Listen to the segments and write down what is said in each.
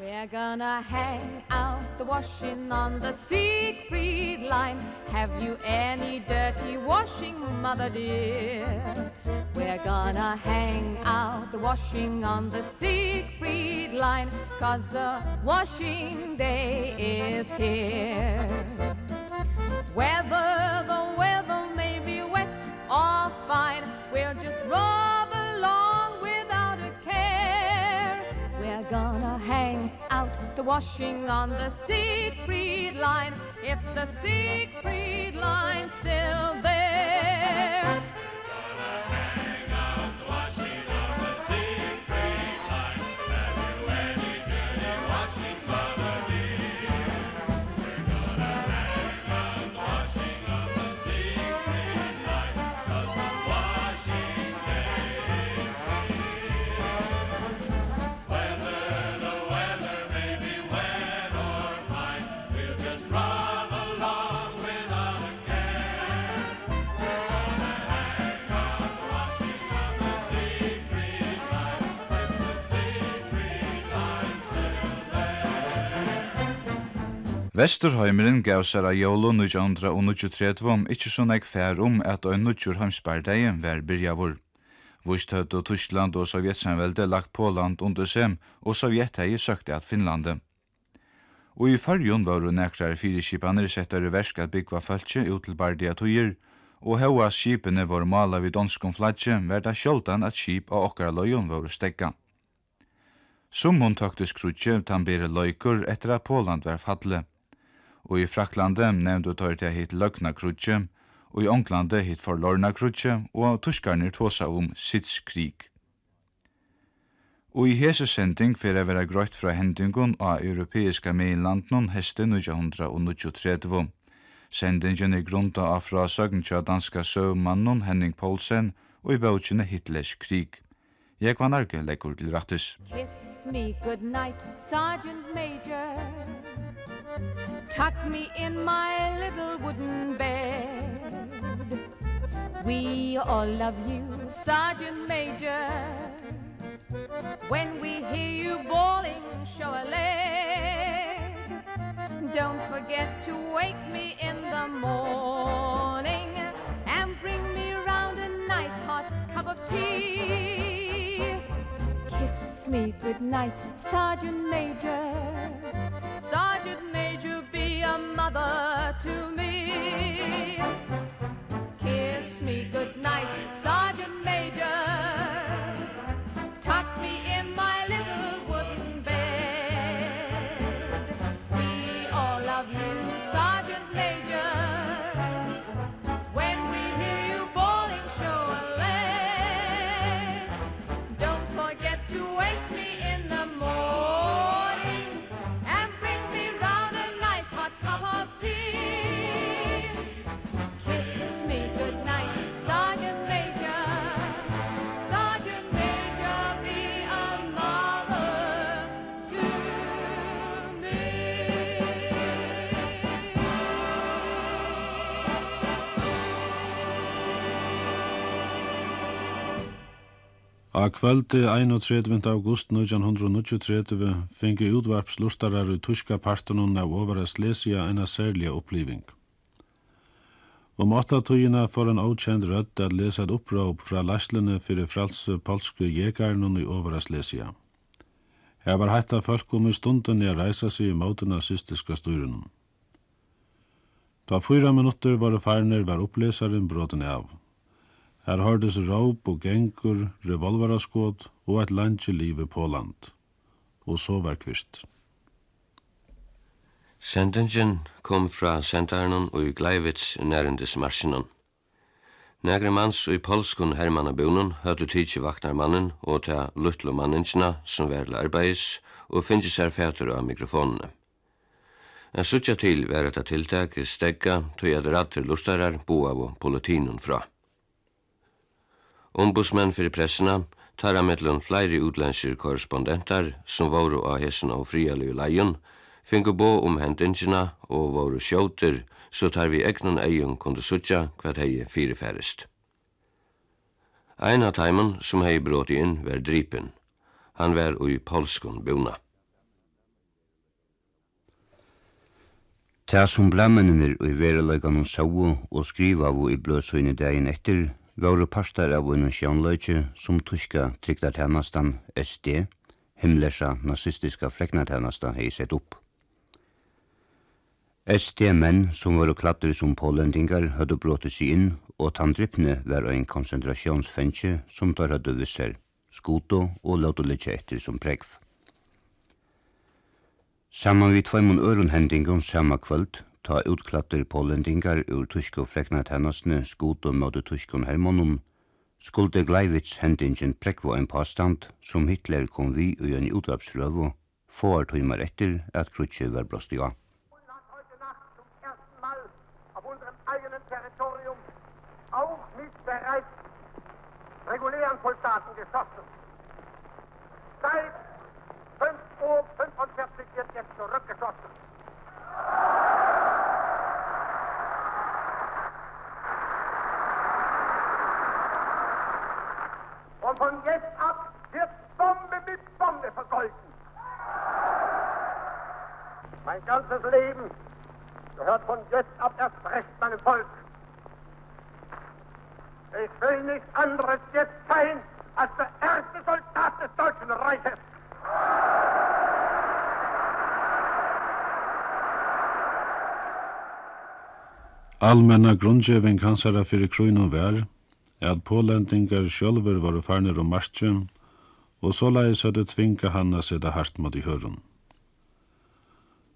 We're gonna hang out the washing on the Siegfried line Have you any dirty washing, mother dear? We're gonna hang out the washing on the Siegfried line Cause the washing day is here Whether the the washing on the Siegfried line if the Siegfried line's still there. Vesturheimeren gav seg av jolo 1930, ikkje så nek fær om at ein nudjur heimspardeien var byrjavur. Vist høyde Tyskland og Sovjetsamvelde lagt Poland under sem, og Sovjet hei søkte at Finlandet. Og i fargen var det nekrar fyrirskipaner settar i versk at byggva fölkje ut til bardia tøyer, og hva skipene var mala vid donskom flagje, var det sjoldan at skip av okkar løyon var stegga. Som hun tøkte skrutje, tan bere etter at Poland var fadle og i Fraklande nevndu tar til hit løgna krutje, og i Onglande hit for Lorna krutje, og tuskarnir tåsa om sittskrig. Og i hese sending fyrir jeg vera grøyt fra hendingun av europeiska meilandnån heste 1933. Sendingen er grunda av fra søgnkja danska søvmannon Henning Poulsen og i bøtjene Hitlers krig. Jeg var narge lekkur til rattus. Kiss me good night, Sergeant Major. Tuck me in my little wooden bed. We all love you, Sergeant Major. When we hear you bawling, show a leg. Don't forget to wake me in the morning And bring me round a nice hot cup of tea. Kiss me goodnight, Sergeant Major. Sergeant Major a mother to me. Kiss me good night, Sergeant Major. A kvöldi 31. august 1923 fengi utvarpslustarar i tyska partunum av Ovara Slesia eina særliga oppliving. Om åttatugina får en avkjend rødt at lesa et opprop fra laslene fyrir fralse polske jegarnun i Ovara Slesia. Her var hætta folk om i stunden jeg reisa seg i måten nazistiska styrunum. Da fyra minutter var farner var opplesaren bråten av. Her hørtes råp og gengur, revolveraskåd og et landje livet på land. Og så var kvist. Sendingen kom fra Sentaren og i Gleivits nærendes marsinen. Nægre manns og i polskun hermannabunen høyde tidsi vaknarmannen og ta luttlo manninsina som var arbeids og finnes her fætur av mikrofonene. En suttja til var etta tiltak stegga tog jeg ratter lustarar boav og politinun fra. Ombudsmenn fyrir pressina tar av mellom flere utlendsir korrespondentar som voru av hessen og frialig leion, fingu bo om hendingina og voru sjåter, så tar vi egnon eion kunde sutja hver hei fyrirferist. Ein av taimen som hei bråti inn var dripen. Han var ui polskun buna. Ta som blammenir ui verilegan og sau og skriva av i bløsøyne dagen etter, våre pastar av en sjónløyke som tyska trygdartænastan SD, himlesa nazistiska freknartænastan hei sett opp. SD-menn som var klattere som pålendingar hadde bråttet seg inn, og tandrypne var ein konsentrasjonsfengje som tar hadde visser, skoto og låte litt etter som pregv. Saman vi tveimun øron hendingum sama kvöld ta utklattur polendingar ur tusko frekna tennasne skotum mot tuskon hermonum, skulde Gleivits hendingen prekva en påstand som Hitler kom vi i en utrapsrøvo, får timer etter at krutsje var blåst i gang. auch mit bereits regulären Soldaten geschossen. Seit 5.45 Uhr wird jetzt zurückgeschossen. von jetzt ab wird Bombe mit Bombe vergolten. Mein ganzes Leben gehört von jetzt ab erst recht meinem Volk. Ich will nichts anderes jetzt sein als der erste Soldat des Deutschen Reiches. Almenna grundgeving hansara fyrir krøynum vær, at pålendingar sjølver var farnir om markjen, og så leis at det tvinga hann a sida hart mot i hørun.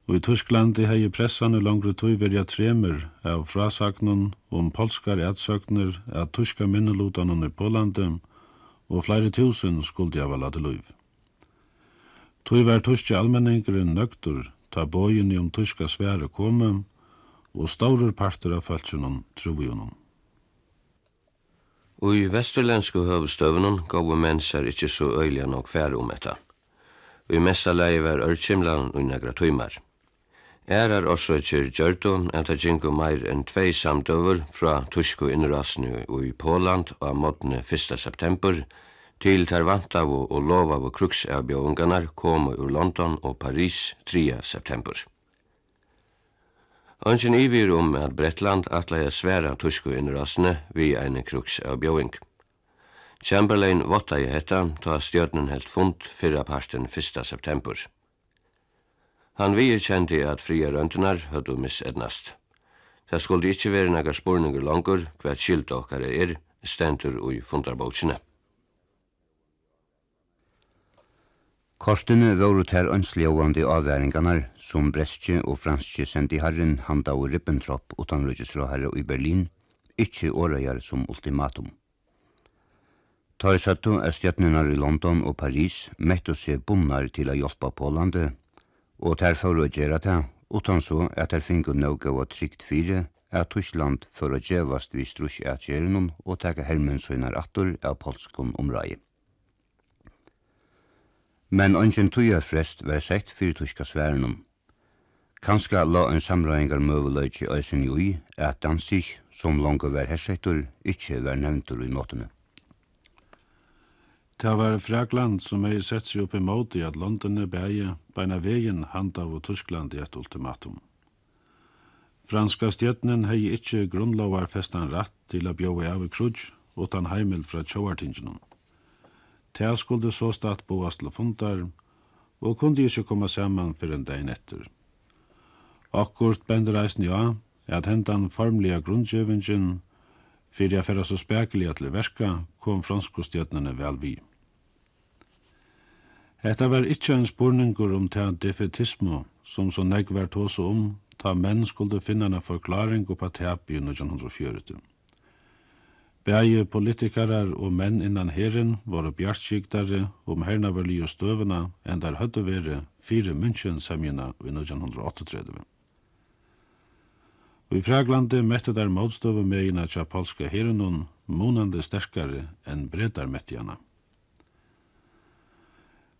Og i Tysklandi hei pressane langre tøy verja tremer av frasagnun om polskar ætsøkner av tyska minnelotanon i Pålandi, og flere tusen skuldi av alade luiv. Tøy var tyska allmenningren nøgtur ta bøyen i om tyska svære komum, og staurur parter av falsunan truvujonon. Og i vesturlensku høvustøvnun gavu mensar ikkje så øyliga nok færre om etta. Og i mesta leie var ørkimlan og negra tøymar. Ærar orsøkjer gjørtu at det gjengu meir enn tvei samdøver fra tusku innrasnu og i Poland av modne 1. september til tar vantavu og lovavu kruksavbjøvunganar komu ur London og Paris 3. september. Ønsken ivir om at Bretland atleie sværa tusku innrasne vi eine kruks av bjóing. Chamberlain votta i hetta ta stjørnen helt fund fyrra parsten 1. september. Han vi kjendi at fria röntunar høttu misednast. Det skulle ikkje vere naga spurningur langur hva skilt okkar er stendur ui fundarbókina. Korstene våru ter ønsljóandi avværingarnar som brestje og franskje sendi harren handa og Ribbentrop utanrøkjesråherre i Berlin, ikkje årøyar som ultimatum. Tar sattu er stjøtnenar i London og Paris mettu seg bunnar til a hjelpa Pålandet, og ter for å gjera det, utan så at ter fingu nøyga og trygt fire, at Tyskland for å gjevast vi strusj at og teka hermen søgnar attur av polskon omræi men ongen tujarfrest var sett fyrir tuska sværnum. Kanska la en samrøyngar møvuløyki øysen jo i at Danzig, som langar var hersettur, ikkje var nevntur i nåttene. Det var Fragland som hei sett seg opp imot i at London er bæge beina vegin hand av Tyskland i et ultimatum. Franska stjetnen hei ikkje grunnlovar festan ratt til a bjói av i krudj, utan heimild fra tjóartinginum. Ta skulle så statt boas til fundar, og kunde ikkje komme saman fyrir en dag etter. Akkurat bender eisen ja, at hentan formliga grundgjøvingen fyrir jeg fyrir så spekelig til verka, kom franskostjøtnene vel vi. Hetta var ikkje en spurningur om ta defetismo, som så negg var tåse om, ta menn skulle finna en forklaring på tapien 1940. Bæje politikarar og menn innan herren var bjartskiktare om hernaverlig og støvna enn der høyde vere fire München-semjena i 1938. Og i Fraglande mette der motstøve megina tja polska herrenon monande sterkare enn bredar mettjana.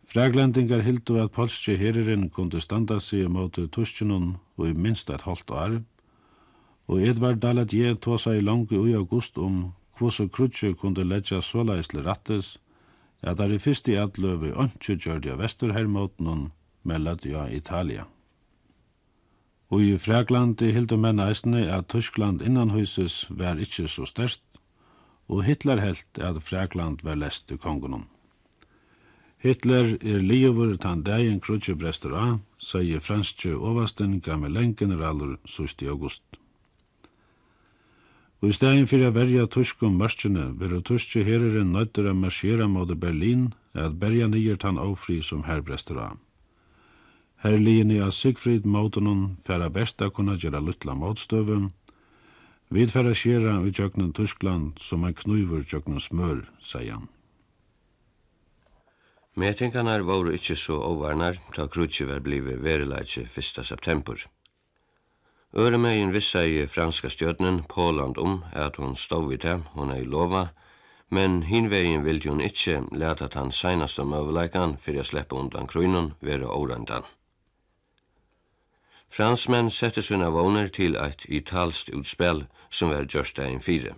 Fraglendingar hildu at polske herren kunde standa seg mot tuskjenon og i minst et halvt år, og Edvard Daladier je tåsa i langt i august om hvordan krutje kunde letja såleisle rattes, at der i fyrst i atløve ønske gjørte av Vesterhermåten med ja Italia. Og i Frakland i hilde menn eisne at Tyskland innanhuses var ikkje så størst, og Hitler helt at Frakland var lest til kongen. Hitler er livet tan dagen krutje brester av, sier franske oversten gammelengeneralur 6. august. Og i stedet for å verja tyskum om marskene, vil tyske herren nøyder å marsjere mot Berlin, er at berja nyer tann ofri som herbrester av. Her linje av Sigfrid Mautonen færa besta kunna gjera luttla motstøven, Vid færa skjera i tjøknen Tyskland som en knuiver tjøknen smør, sier han. Metingarna var ikkje så ovarnar, ta Krutje var blivet verileitje 1. september. Øremegin vissa i franska stjørnen Påland om at hun stod i det, hun er i lova, men hinvegin vildi hun ikkje leta tan seinaste møveleikan fyrir a sleppa undan krunnen vera årendan. Fransmenn sette sunna våner til eit italst utspel som var gjørst ein fire.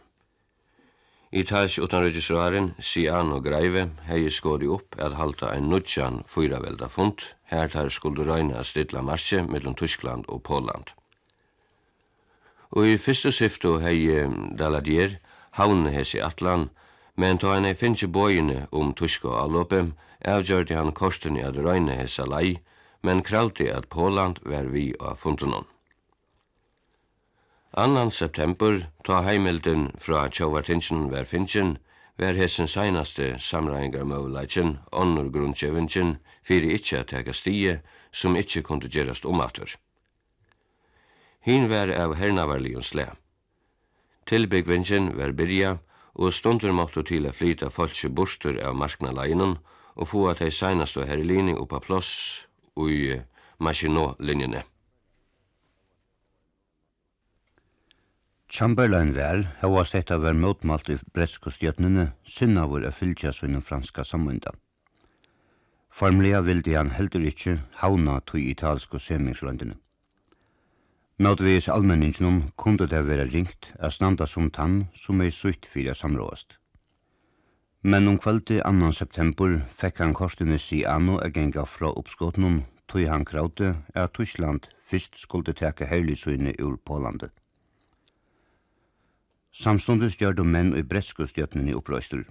Itals utanregisraren Siano Greive hei skåri opp at halta ein nudjan fyravelda fund, her tar skuldu røyna stilla marsje mellom Tyskland og Poland. Og i fyrste syftu hei Daladier havne hesi atlan, men ta henne finnsi bøyene om tyska avlåpem, avgjørte han korsten i at røyne hesa lei, men kravte at Poland var vi av funtenon. 2. september, ta heimelden fra Tjauvartinsen var finnsen, var hessen seinaste samræðingar møvleitjen, onnur grundkjevinsjen, fyrir ikkje at teka stie, som ikkje kunde gerast omatur. Hin var av hernavarligun slæ. Tilbyggvingen var byrja, og stundur måttu til a flyta folkse bostur av marknaleinen og få at hei seinast og herrelini oppa ploss ui Maginot-linjene. Chamberlain var, sett detta ver motmalt i bretsko stjøtnene, synnavur a fylgja sunnum franska samvunda. Formlega vildi han heldur ikkje hauna tui italsko semingslandene. Nådvegis allmenninginum kunde det vera ringt a standa som tann som er sutt fyrir samråast. Men om kvöldi 2. september fekk han korstene si anno a genga fra uppskotnum tui han kraute at Tyskland fyrst skulde teka herlisøyne ur Pålandet. Samståndes gjør menn i brettskustjøtnen i opprøyster.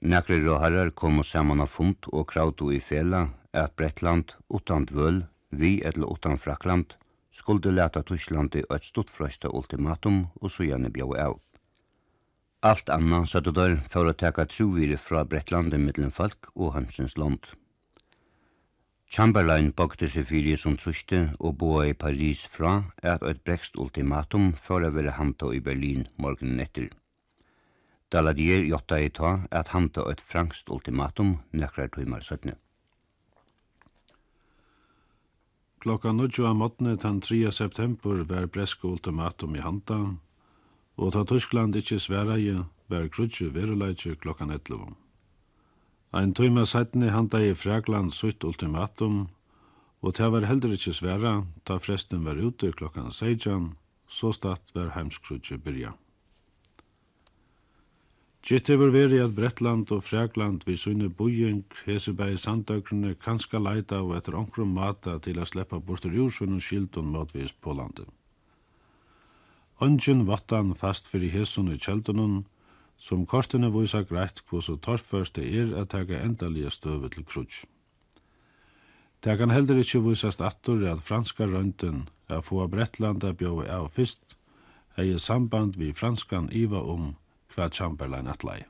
Nekri råherrar kom og saman av fund og krautu i fela at Brettland utan dvøl, vi eller utan Frakland skuldu leta Tyslandi eit stuttfrøysta ultimatum og sujane bjau av. Alt anna, søttu der, for å teka truvire fra Brettlandi mittlen folk og hansens land. Chamberlain bakte seg fyrir som truste og boa i Paris fra at eit brekst ultimatum for å være hanta i Berlin morgenen etter. Daladier jotta i ta at hanta eit frankst ultimatum nekrar tøymar søttne. Klokka 9 av måttene den 3. september var breska ultimatum i handa, og ta Tyskland ikkje sverige var krutje veruleitje klokka 11. Ein tøyma sættene handa i Fragland sutt ultimatum, og ta var heller ikkje svera, ta fresten var ute klokkan 16, så statt var heimskrutje byrja. Gitt hefur veri at Bretland og Frækland við sunni hese hesubæði sandaugrunni kanska leita og etter onkrum mata til að sleppa bortur úr sunnum skildun motvis landet. Ongjun vattan fast fyrir hesun i kjeldunum, som kortene vísa greitt hva så torrførst det er at taka endalige støve til krutsk. Det kan heldur ikkje vísast attur at franska røyndin er få Bretland að bjóa av fyrst, eigi samband við franskan iva om hvað Chamberlain atlai.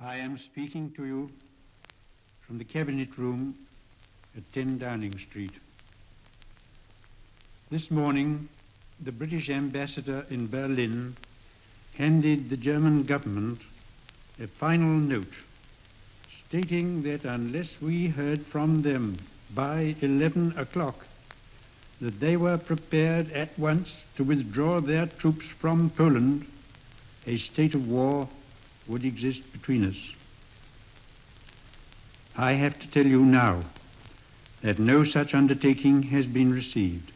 I am speaking to you from the cabinet room at 10 Downing Street. This morning, the British ambassador in Berlin handed the German government a final note stating that unless we heard from them by 11 o'clock, that they were prepared at once to withdraw their troops from Poland a state of war would exist between us. I have to tell you now that no such undertaking has been received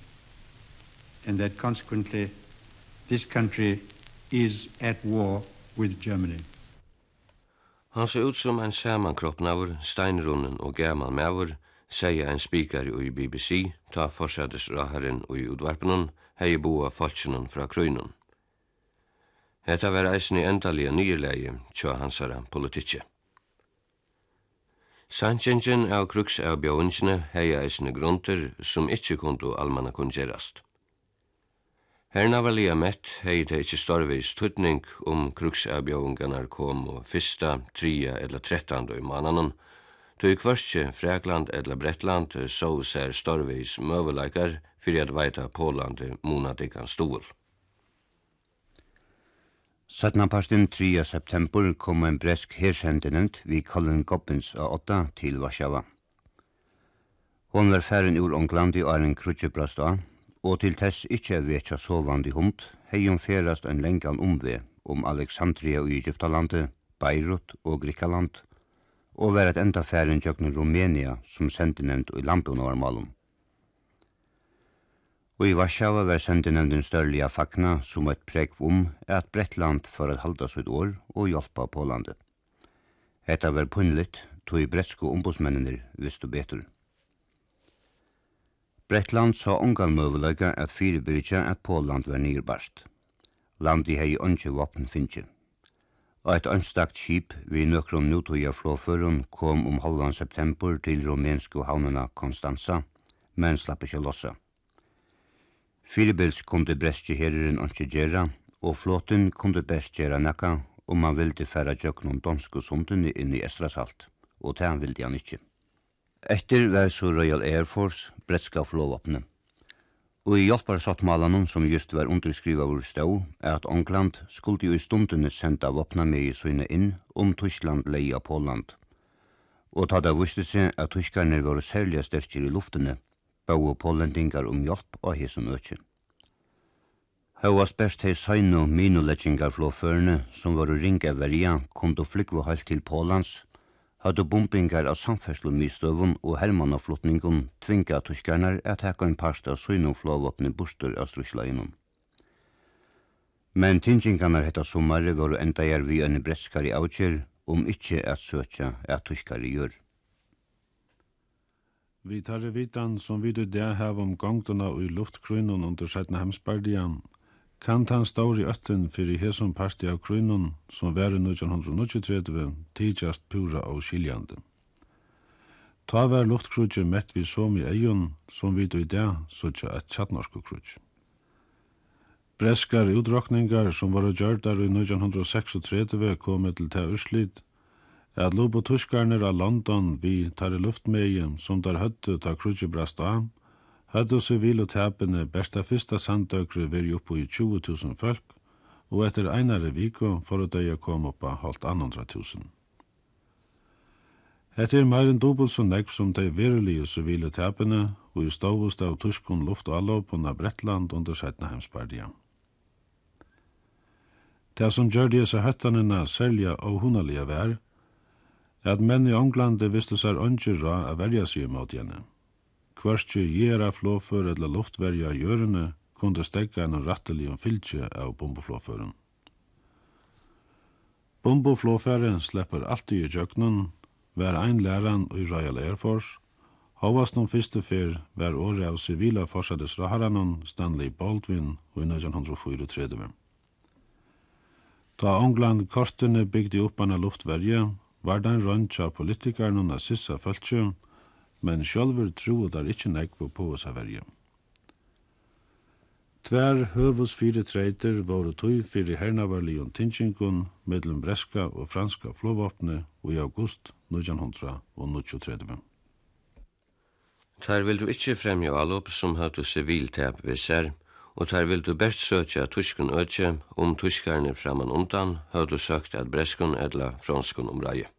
and that consequently this country is at war with Germany. Han ser ut som en samankroppnaver, steinrunnen og gammal maver, sier en spikar i BBC, ta forsædes raharen og i utvarpenon, hei boa falskjennom fra krøynon. Hetta var eisen i endalige nyerleie tja hansara politikje. Sanchingen av kruks av bjøvinsene hei eisne grunter som ikkje kundu almanna kungerast. Herna var lia mett hei det ikkje storvis tutning om kruks av bjøvingarnar kom og fyrsta, tria eller trettanda i mananen, tog kvarskje Frekland eller Brettland så ser storvis møvelaikar fyrir at veita pålande monadikan stål. 17. 3. september kom en bresk hersendinent vi Colin Gobbins av 8 til Varsjava. Hon var færen ur Ongland i Arlen Krutjebrasta, og til tess ikkje vetja sovandi hund, hei hun ferast en lengan omve om Alexandria og Egyptalandet, Beirut og Grikaland, og var et enda færen tjøkken Rumenia som sendinent i Lampunavarmalen. Og i Varsjava var sendenevnden størlige fakna som et preg om at Brettland for at halda sitt år og hjelpa Pålandet. Hetta var punnligt, tog bretsko ombudsmennene visst og betur. Brettland sa ongan møvelega at fyrirbyrja at Poland var nyrbarst. Landi hei onge våpen finnje. Og et ønstakt skip vi nøkron nutoja flåføren kom om halvan september til rumensko havnena Konstanza, men slapp ikkje lossa. Fyrirbils kunde brestje herren ikke gjøre, og flåten kunde best gjøre nekka om man ville færa tjøknon danske sundene inn i Estrasalt, og det ville han ikke. Etter var så Royal Air Force bretska flåvåpne. Og i hjelparsattmalanen som just var underskriva vår stå, er at Ångland skulle jo i stundene senda våpna med i søgne inn om Tyskland leia Poland. Og ta det viste seg at tyskarne var særlig sterkere i luftene, bau pollendingar om hjelp av hesum økje. Hauas best hei søgnu minuleggingar flåførene som var ringa verja kundu flykva heilt til Polans, hadde bombingar av samferslumistøvun og hermannaflottningun tvinga tuskarnar at hekka en parst av søgnu flåvåpne bostur av struslaginum. Men tingingarnar hetta sommare var enda vi enn bretskari avkjer om ikkje at søkja at tuskari gjør. Vi tar det vitan som vi du det hev om gongtona og i luftkrynon under sætna hemsbardian, kan tan stor i ötten fyrir hesum parti av krynon som veri 1933 tidsjast pura og skiljande. Ta var luftkrutje mett vi som i eion, som vi du i det sutja et tjatnorsko krutje. Breskar utrokningar som var gjørdar i 1936 kom til til urslit, at lobo tuskarnir av London vi tar i luftmeien som der høttu ta krutsi brast av, høttu sivil og tapene bersta fyrsta sandøkru veri oppo i 20.000 folk, og etter einare viko for å døya kom oppa halvt annandra tusen. Etter meir enn dobbelt så nekv som de verilige sivile tapene, og i stavust av tuskun luft og allåpen av Bretland under setna heimspardia. Det som gjør disse høttanina særlig og hundalige vær, at menn i Ånglande visste seg sær ra a verja seg imot henne. Kvarskje gjerra flåfør eller luftverja gjørende kunde stegga en rattelig om fylkje av bomboflåføren. Bomboflåføren slipper alltid i jøknen, vær ein læran i Royal Air Force, Hovast noen fyrste fyr var året av sivila forsades raharanon Stanley Baldwin og i 1934. Da Ångland kortene bygde opp anna luftverje, var den røntja politikaren og nazissa føltje, men sjølver tro der ikkje nekvo på oss av verje. Tver høvus fire treiter våre tøy fire hernavarlig og tinsjinkun mellom breska og franska flåvåpne og i august 1930. Tær vil du ikkje fremja allop som høvdu siviltep ved serm, og tær vildu best søkja tuskun økje om tuskarne framan undan høvdu søkt at breskun edla franskun om reie.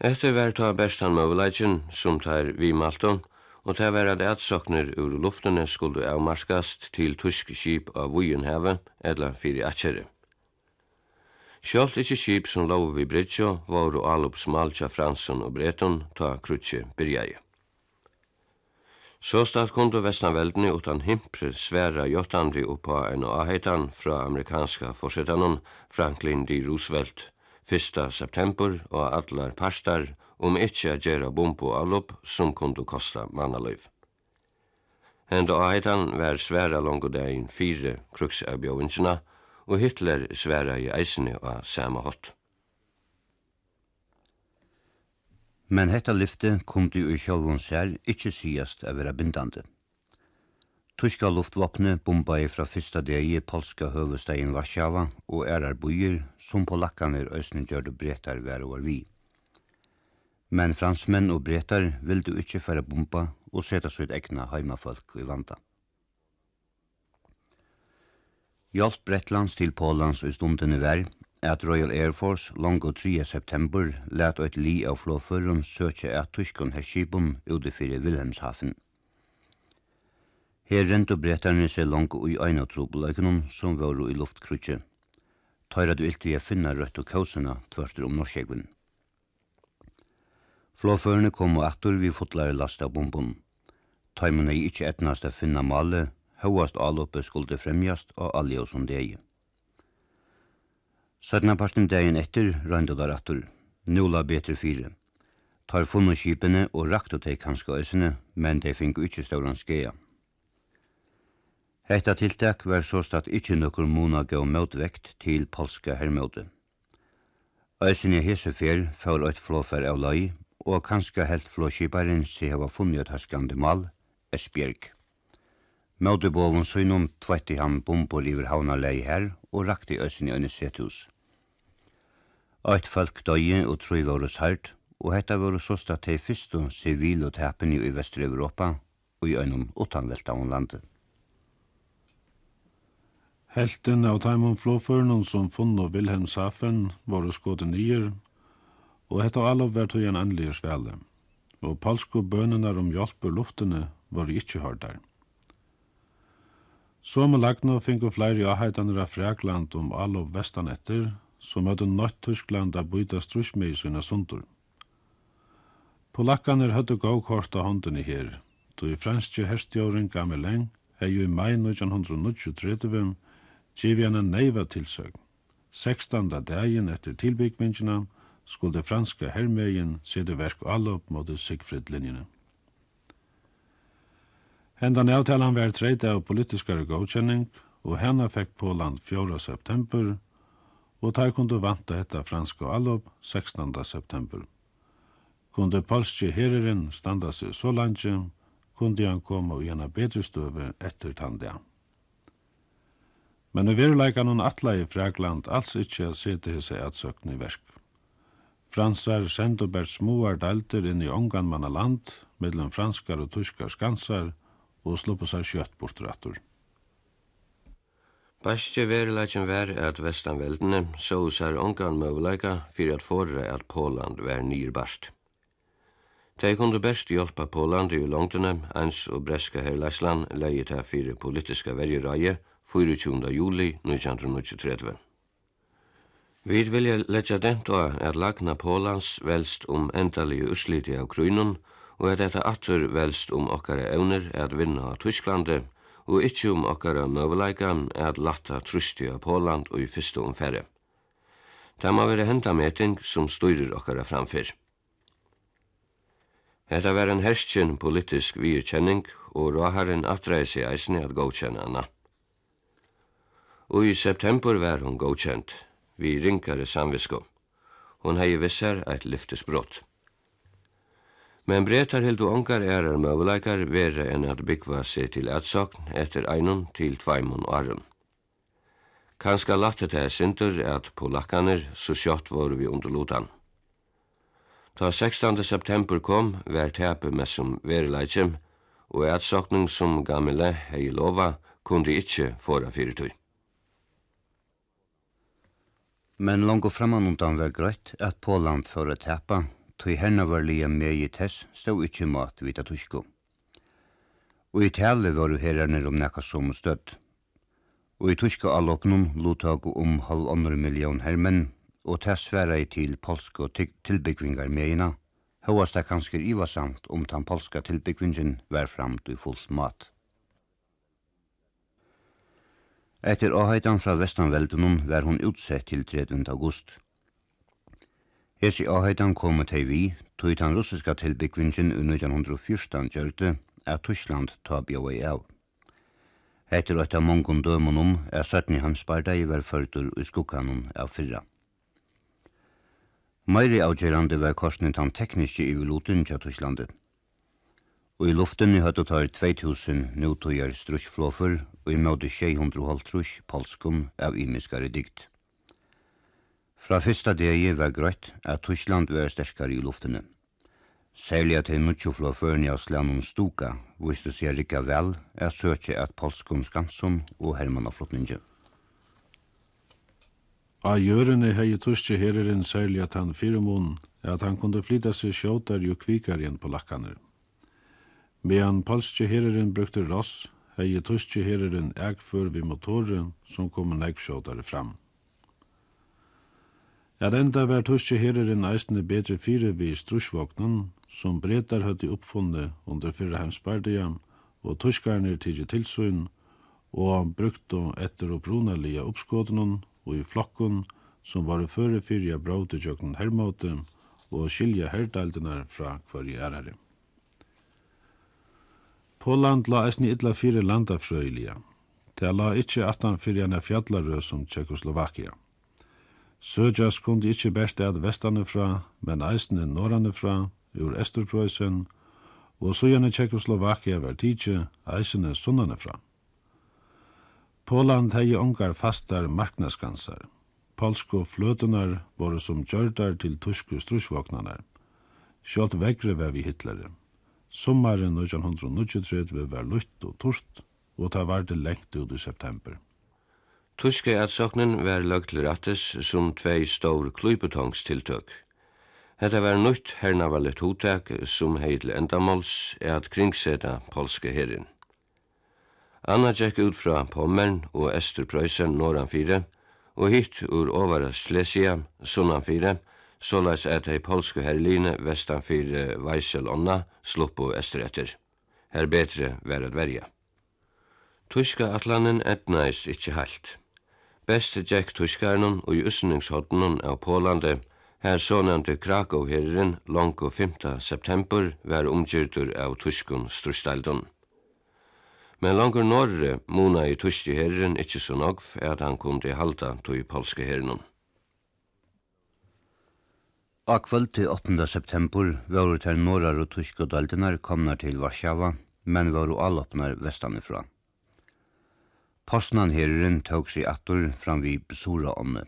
Etter vær ta bestan møvleikjen som tær vi malton, og tær vær at atsokner ur luftene skulle avmarskast til tusk skip av Vujenheve edla fyri atjere. Sjalt ikkje skip som lov vi bridgjo var og alup smaltja fransun og breton ta krutje byrjeie. Så stad kundu Vestanveldni utan himpre sværa jottandi uppa en aheitan fra amerikanska forsettanon Franklin D. Roosevelt 1. september og allar parstar om ikkje a gjerra bombo avlopp som kundu kosta mannaløyv. Henda avheitan var sværa longu degin fire kruksabjøvinsina og Hitler sværa i eisene av samme hott. Men hetta lyfte kom du i sjálvun sær ikkje sigast av vera bindande. Tyska luftvapne bombai fra fyrsta degi polska høvestegin Varsjava og erar bujer som polakkaner øsne gjørde bretar vær var vi. Men fransmenn og bretar vildu ikkje færa bomba og seta sitt egna heimafolk i vanda. Hjalp Bretlands til Polans i stundene i at Royal Air Force longo 3. september let eit li av flåføren søkje at tyskon herskipun utifyrir Wilhelmshafen. Her rent og brettarne seg longo ui eina trobeleikunnen som varu i luftkrutje. Tøyra du ilti jeg finna rødt og kausuna tvørstur om norskjegvinn. Flåførene kom og attur vi fotlare lasta bombun. Tøymene i ikkje etnast a finna male, hauast aloppe skulde fremjast og alljøsundegi. Sødna parsten dagen etter røynda der attur. Nula betre fire. Tar funnet skipene og rakt og teik hanska øsene, men de fink ikkje stauran skeia. Hetta tiltak var såst at ikkje nokkur mona gav møtvekt til polska hermøte. Øsene hese fer fyrir eit flåfer av lai, og kanska helt flåskiparen se hava funnet haskande mal, Esbjerg. Møtebovun søgnum tveitti han bombor iver havna lei her og rakte øysen i øyne sethus. Eit folk døye og troi våre sært, og hetta våre sosta til fyrstu sivil og tepen i Vestre-Europa og i øynum utanvelta om landet. Helten av Taimon Flåførnen som funn og Wilhelm Safen var og skåde nyer, og hetta alle var tog en endelig svele, og palsko bønene om hjelp ur luftene var ikkje hørdar. Som lagna fingu flere áhætanir av Frakland om all og vestan etter, som hadde nødt Tyskland a byta strusmi i sina sundur. Polakkaner hadde gau kort av håndene her, då i franske herstjåren Gameleng hei jo i mai 1993 givi han en neiva tilsøgn. 16. dagen etter tilbyggvingina skulle franske herrmegin sette verk allopp mot Sigfrid-linjene. Hendan avtalan var trejta av politiskare godkjenning, og henne fekk Poland 4. september og tar kunde vanta hetta franska allop 16. september. Kunde polske herren standa seg så langt, kunde han komme og gjerne bedre støve etter tandia. Men i veruleikan hun atla i Fragland alls ikkje sete hese atsøkne i verk. Fransar sendu bært smuar dalter inn i ongan manna land, mellom franskar og tyskar skansar, og sluppa seg kjøtt bort rattur. Bastje verilegjen var at Vestanveldene så sær ongan møvleika fyrir at forra at Poland var nyrbast. De kunde best hjelpa Poland i langtene, ens og breska herleisland leie ta fyrir politiska verjereie 24. juli 1933. Vi vilja leggja dent og at lagna Polans velst om endalige usliti av krynun og at dette atter velst om okkara evner at vinna Tysklandi og ikkje om okkara møveleikan at latta trusti av Poland og i fyrste omfære. Det må være henta meting som styrir okkara framfyr. Hetta var en herskjen politisk virkjenning og råharen atreis i eisne at godkjenna henne. Og i september var hun godkjent, vi rinkare samvisko. Hon hei vissar eit lyftesbrott. Men bretar heldu ongar erar møvuleikar vera enn at byggva seg til atsokn etter einun til tveimun arun. Kanska latte det sindur at polakkaner så sjott voru vi under. Ta 16. september kom, vær tepe med som verileitjem, og atsokning som gamle hei lova kunde ikkje fora fyrirtøy. Men langt og framanundan var grøtt at Påland fyrir tepa tog henne var lia med i tess, stod ikkje mat vita tusko. Og i tale var herrarnir om nekka som støtt. Og i tuska allopnum lotag om halvandre million hermen, og tess vera i til polska tilbyggvingar meina, høyast det kanskje ivasamt om tan polska tilbyggvingen var framt i fullt mat. Etter avheitan fra Vestanveldunum var hun utsett til 13. august, Hesi áheitan komu tei vi, tog tan russiska tilbyggvingen under 1914 gjørte at Tyskland ta bjói av. Etter og av mongon dømon er 17 hamsbardei var førtur i skukkanum av fyrra. Meiri avgjerande var korsning tan tekniski i vilotin tja Tysklandet. Og i luften i høttet har 2000 nutøyer strusjflåfer og i møte 600 holdtrusj polskum av imiskare dikt. Fra fyrsta degi var grøtt at Tyskland var sterskare i luftene. Særlig at hei mutsjo fra førni av slanon Stuka viste seg rikka vel at søkje at Polskum Skansum og Herman av flottninge. A gjørene hei tuske herren særlig at han fyrumun at han kunde flytta seg sjåtar jo kvikar igjen på lakkaner. Medan polske herren brukte ross, hei tuske herren egfør vi motoren som kom en fram. Er enda var tuske herren eisne betre fire vi strusvognen, som bretar høtti oppfunnet under fyrre heimspardia, og tuskarnir tidsi tilsyn, og han brukte etter og brunalia oppskådenon og i flokken, som var føre fyrja brauti tjøkken hermåte, og skilja herdeildinar fra hverje ærare. Poland la eisne illa fire landa frøylia. Det la ikkje atan fyrir na fjallarø som Tjekoslovakia. Søgjas kundi ikkje bært eit vestane fra, men eisne norranifra, ur Esterpreussen, og søgjane Tjekkoslovakia var tidsi eisne sunnanifra. Poland hei ongar fastar marknaskansar. Polsko fløtunar voru som gjørdar til tusku strusvåknanar. Sjalt vegre var vi hitlare. Sommaren 1993 var lutt og torst, og ta var det lengt ut i september. Tuske atsoknen var løgt rattes som tvei stor klubetongstiltøk. Hetta var nytt hernavallet hotak som hei til endamåls er at kringseta polske herrin. Anna tjekk ut fra Pommern og Esterprøysen norran fire, og hitt ur ovara Slesia, sunnan fire, såleis at hei polske herline vestan fire Weissel onna sluppu Esteretter. Her betre vær at verja. Tuska atlanen etnais ikkje halt best Jack Tuskarnon og i Øsningshodnon av Polande, her sånevnte Krakow-herren langt 5. september var omgjørtur av Tuskun Strustaldon. Men langt norre mona i Tuski herren ikkje så nogf at han kunde halda tog polske herrenon. A kvöld til 8. september var til norrar og tyske daldinar komnar til Varsjava, men var og allopnar vestanifra. Postnan herren tåg sig attor fram vi Besora ånne.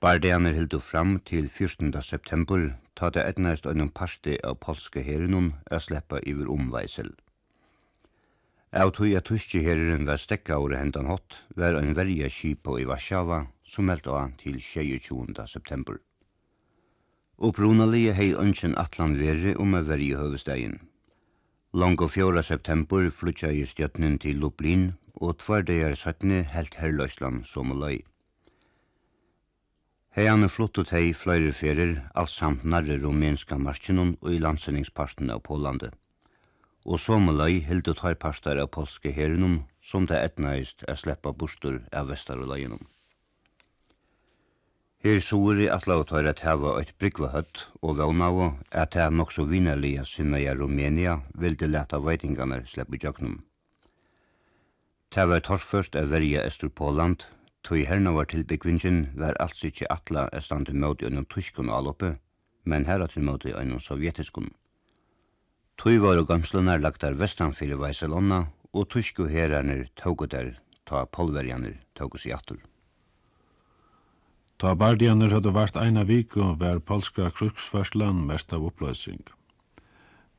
Bardeaner hildu fram til 14. september, ta det etnæst øynum parti av polske herrenum a sleppa iver omveisel. Av tog at tyske herren var stekka over hendan hot, var en verja kipa i Varsjava, som meldt av til 22. september. Upprunalige hei ønsken atlan veri om a verja høvestegin. Lango 4. september flytja i stjøtnen til Lublin, og tvær dagar sattne helt herrløysland som og løy. Heian er flott og fløyre ferir alt samt nærre rumenska markinon og i landsendingsparten av Pålandet. Og som og løy held tar av polske herrenom, som det etnaist er sleppa bostur av Vesteruløyenom. Her sori at lau tar at hava eit brygvahøtt og vannava at det er nokså vinnerlige sinna i Rumenia vildi leta veitingarnar sleppi jøgnum. Det var torrførst av verja Østerpåland, tog herna var til byggvingen var altså ikke atla er stand til møte gjennom tyskun og aloppe, men herra til møte gjennom sovjetiskun. Tog var og gamslunar lagt der vestanfyrir Vaiselonna, og tysku herrarnir tågu der ta polverjanir tågu sig atur. Ta bardianir hadde vært eina vik og vær polska kruksfarslan mest av oppløsing.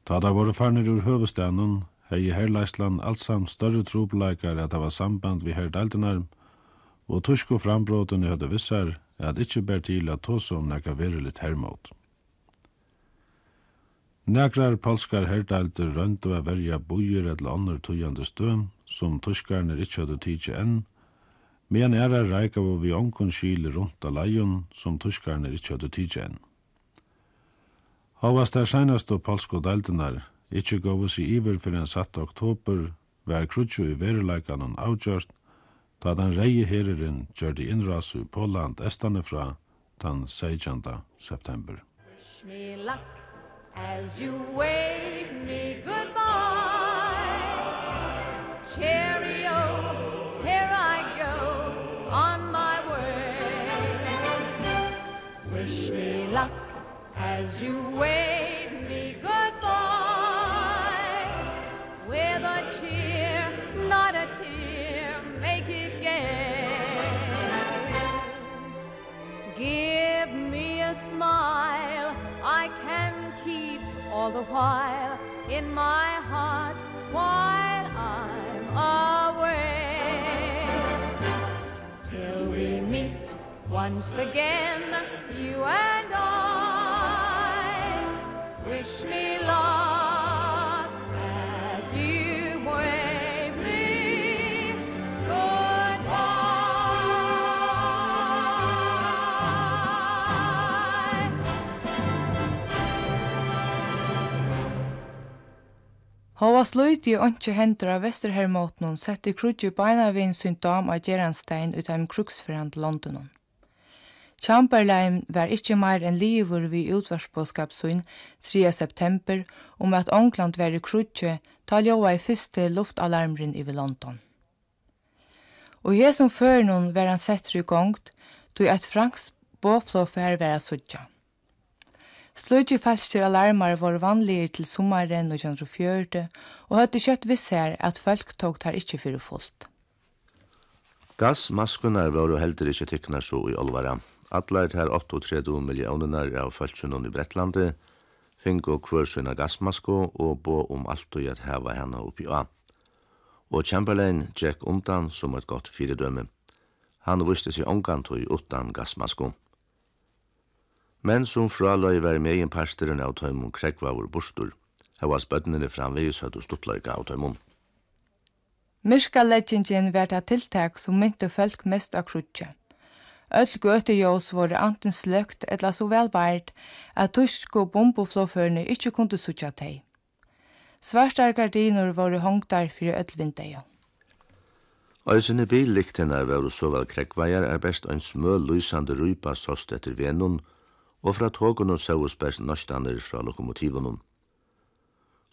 Ta da våre farnir ur høvestanen, hei herleisland allsam større trobeleikar at hava samband vi herdeildenar, og tusko frambroten i høyde vissar at ikkje ber til at tåse om nekka veriligt hermot. Nekrar polskar herdeilder røndu a verja bojer eller annar tujande støm, som tuskarner ikkje hadde tidsi enn, men er er reik av vi onkun kyle rundt av leion, som tuskarner ikkje hadde tidsi enn. Havast er seinast og polsko deildenar, Ikkje gav seg iver for den satt oktober, var krutjo i verileikan han avgjørt, da den reie hereren gjør det innrasu i Poland estane fra den 16. september. Wish me luck as you wave me goodbye. Cheerio, here I go on my way. Wish me luck as you wave all the while in my heart while I'm away. Till we meet once again you and I. Wish me love Hóast løyti onkje hendur av Vesterhermótnum setti krutje beina vin sin dam av Geranstein ut av kruksferand Londonon. Chamberlain var ikkje meir enn livur vi utvarspåskapsyn 3. september om at Ångland var i krutje ta ljóa i fyrste luftalarmrin i London. Og her som før noen var han sett i gongt, tog et franks båflåfær vera suttja. Sløygi falskir alarmar var vanlige til sommaren fjørte, og høyde kjøtt visser at folk tog tar ikkje fyrir fullt. Gassmaskunar var jo heldur ikkje tyknar så i olvara. Atlar tar 38 millioner av falskjunnon i Bretlandi, fink og hver sina gassmasko og bo om alt og at heva henne oppi av. Og Chamberlain tjekk undan som et godt fyrdømme. Han viste seg omgant og utan gassmasko men som fraløy var med i parsteren av tøymon krekvavur bostur. Her var spøtnene framvegis høyt og stuttløyka av tøymon. Myrkaleggingen var det tiltak som mynte folk mest av krutje. Öll gøtejås var anten sløkt eller så velbært at tysk og bomboflåførene ikke kunne sutja teg. Svartar gardiner var hongtar fyrir öll vindeja. Øysene billiktenar var så vel krekkvajar er best en smø lysande rypa sost etter venun, og fra tågene sås bært nøstander fra lokomotivene.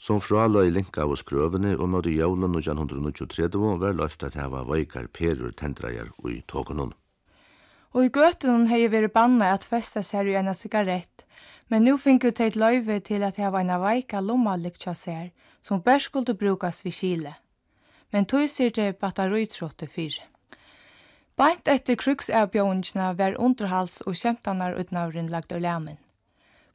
Som fraløy linka av skrøvene og nådde jævlen og 1923 var løft at hava veikar perur tendrajar ui tågene. Og i gøtene hei vært banna at festa seg i ena sigarett, men nu fink ut eit løyve til at hava ena veika lomma lykkja seg, som bært skulle brukas vid kile. Men tog sier det battaruitrotte fire. Beint etter kruksavbjøringene var underhals og kjemtanar utnavren lagt av læmen.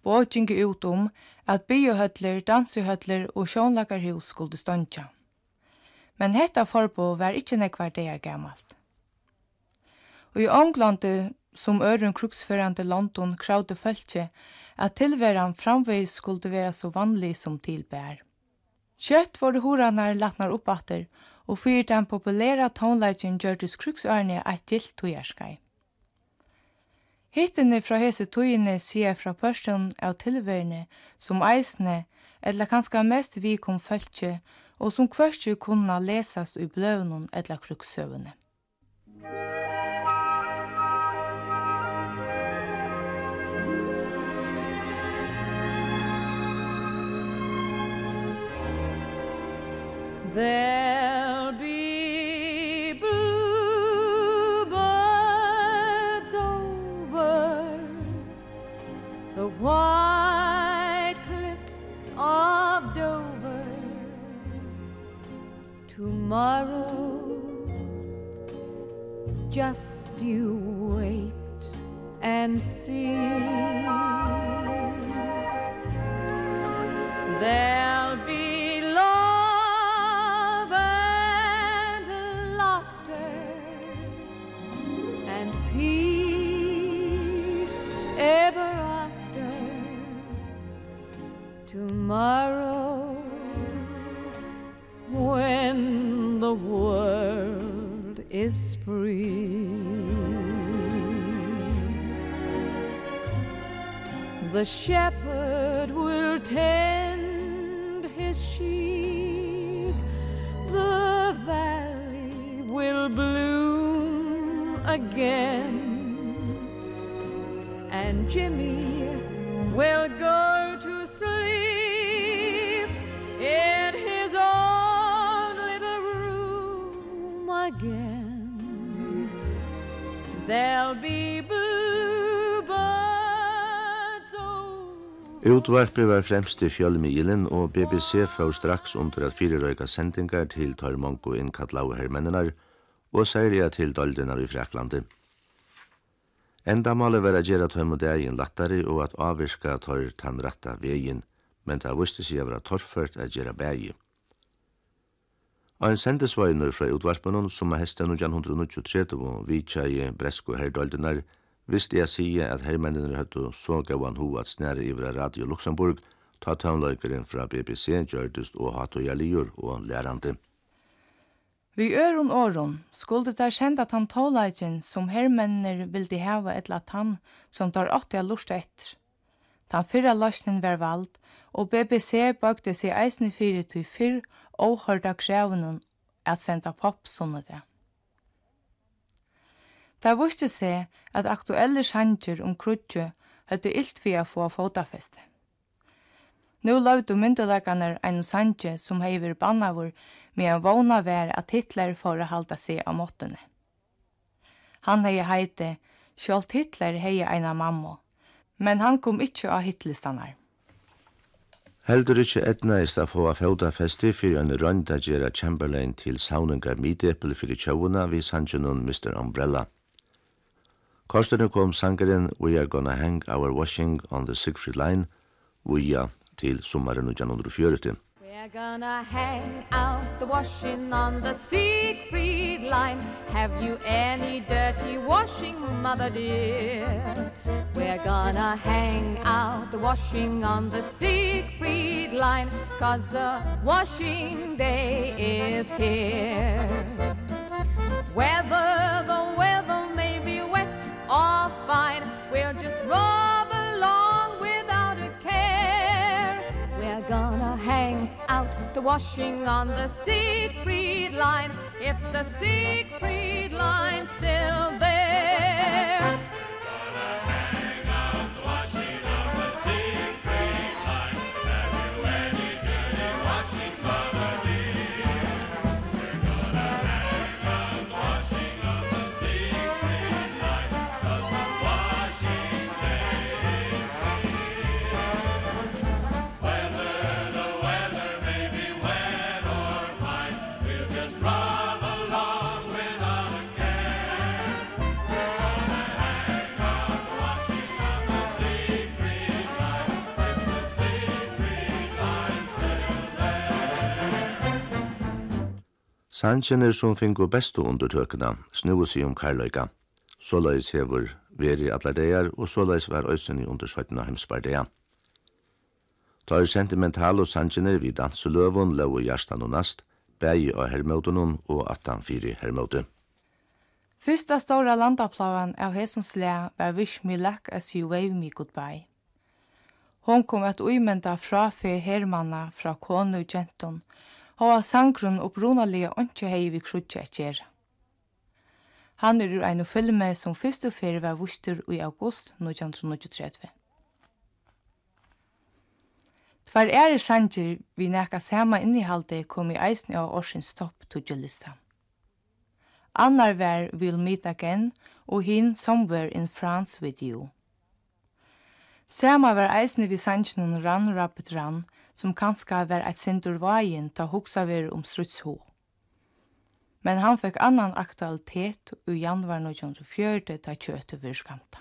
Bågjeng ut om at biohøtler, dansehøtler og sjånlakarhus skulle støntja. Men hetta forbo var ikkje nekvar er gammalt. Og i Ånglande, som øren kruksførande London, kravde følge at tilveran framveis skulle være så vanlig som tilbær. Kjøtt var horanar latnar oppatter, og og fyrir den populæra tónleikin gjørdis kruksørne eit gilt tøyarskei. Hittene fra hese tøyene sier fra pørsten av tilværende som eisne, eller kanskje mest vi kom følge, og som kvørstju kunna lesast i bløvnun eller kruksøvene. There tomorrow. Just you wait and see. There'll be love and laughter And peace ever after. Tomorrow when the world is free. The shepherd will tend his sheep. The valley will bloom again. And Jimmy will go There'll be bluebirds Utvarpi var fremst i fjallmilen, og BBC frá straks under at fyrerøyka sendingar til tar mongo innkallau hermennenar, og særlig til doldinar i Fraklandi. Endamáli var að gera tøym og daginn lattari og at avvirka tøy tann ratta vegin, men det vusti seg å vera torrført að gera bægi. Og en sendesvøyner fra utvarpunum som er hesten 1923 vitja i Bresko herdoldinar visste jeg sige at hermennene høttu så gavan ho at snære ivra Radio Luxemburg ta tøvnløykeren fra BBC gjørdust og Hato og og lærande. Vi øron åron skulle der kjent at han tåleikjen som hermennene vildi heva etla at han som tar åtti lort lursta etter. Ta fyrra løsnen var vald, og BBC bøkte seg eisne fyrir til fyrr og hørda krevunnen at senda pop sånne det. Da vurste seg at aktuelle sjanger om krutje høyde illt vi å få fotafeste. Nå lavde myndelagene en sanje som heiver bannavur med en vana vær at Hitler får å halda seg av måttene. Han hei heite, sjålt Hitler hei eina mamma, men han kom ikkje av hitlistanar. Heldur ikkje etnaist a få a fjóta festi fyrir en rönd a Chamberlain til saunengar midepel fyrir tjauna vi sanjunun Mr. Umbrella. Kostene kom sangaren We are gonna hang our washing on the Siegfried Line, Uja, til sommaren 1940. We're gonna hang out the washing on the Siegfried Line Have you any dirty washing, mother dear? We're gonna hang out the washing on the Siegfried line Cause the washing day is here. Whether the weather may be wet or fine. We'll just rub along without a care. We're gonna hang out the washing on the Siegfried line If the Siegfried line's still there. Sanchener som fingu bestu undertøkene snur seg om Karløyga. Såleis hever veri allar deir, og såleis var øysen i undersøytene heimsbardea. Ta er sentimental og sanjener vi danseløvun, og hjertan og nast, bægi av hermøtunum og atan fyri hermøtu. Fyrsta stora landaplavan av hesons lea var Wish Me Luck As You Wave Me Goodbye. Hon kom at uimenda frafyr hermanna fra konu og genton, Hóa sangrun opprunalega ondkje hei vi krutje et gjerra. Han er ur einu filme som fyrstu fyrir var vuster i august 1933. Tvar ære sanger vi nekka sama innihalde kom i eisen av årsins topp tudjelista. Annar var We'll Meet Again og hin Somewhere in France With You. Sama var eisne vi sannsjonen rann rapid rann, som kanska var eit sindur vagin ta hugsa veru om strutshå. Men han fekk annan aktualitet i januar 1904 ta kjøte virskamta.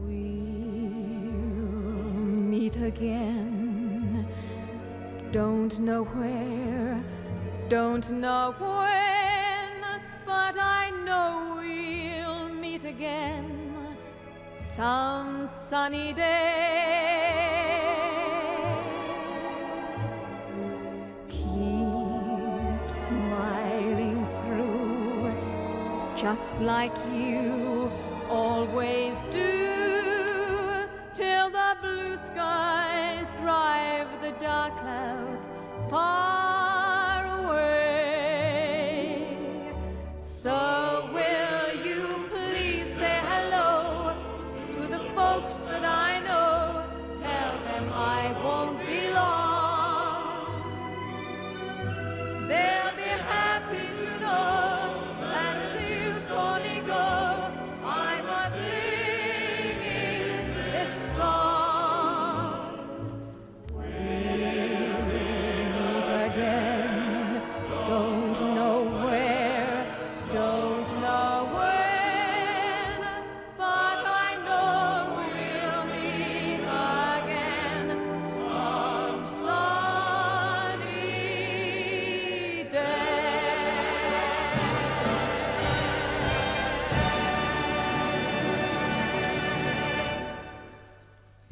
We'll meet again Don't know where Don't know when But I know we'll meet again Some sunny day Keep smiling through Just like you always do Till the blue skies drive the dark clouds far.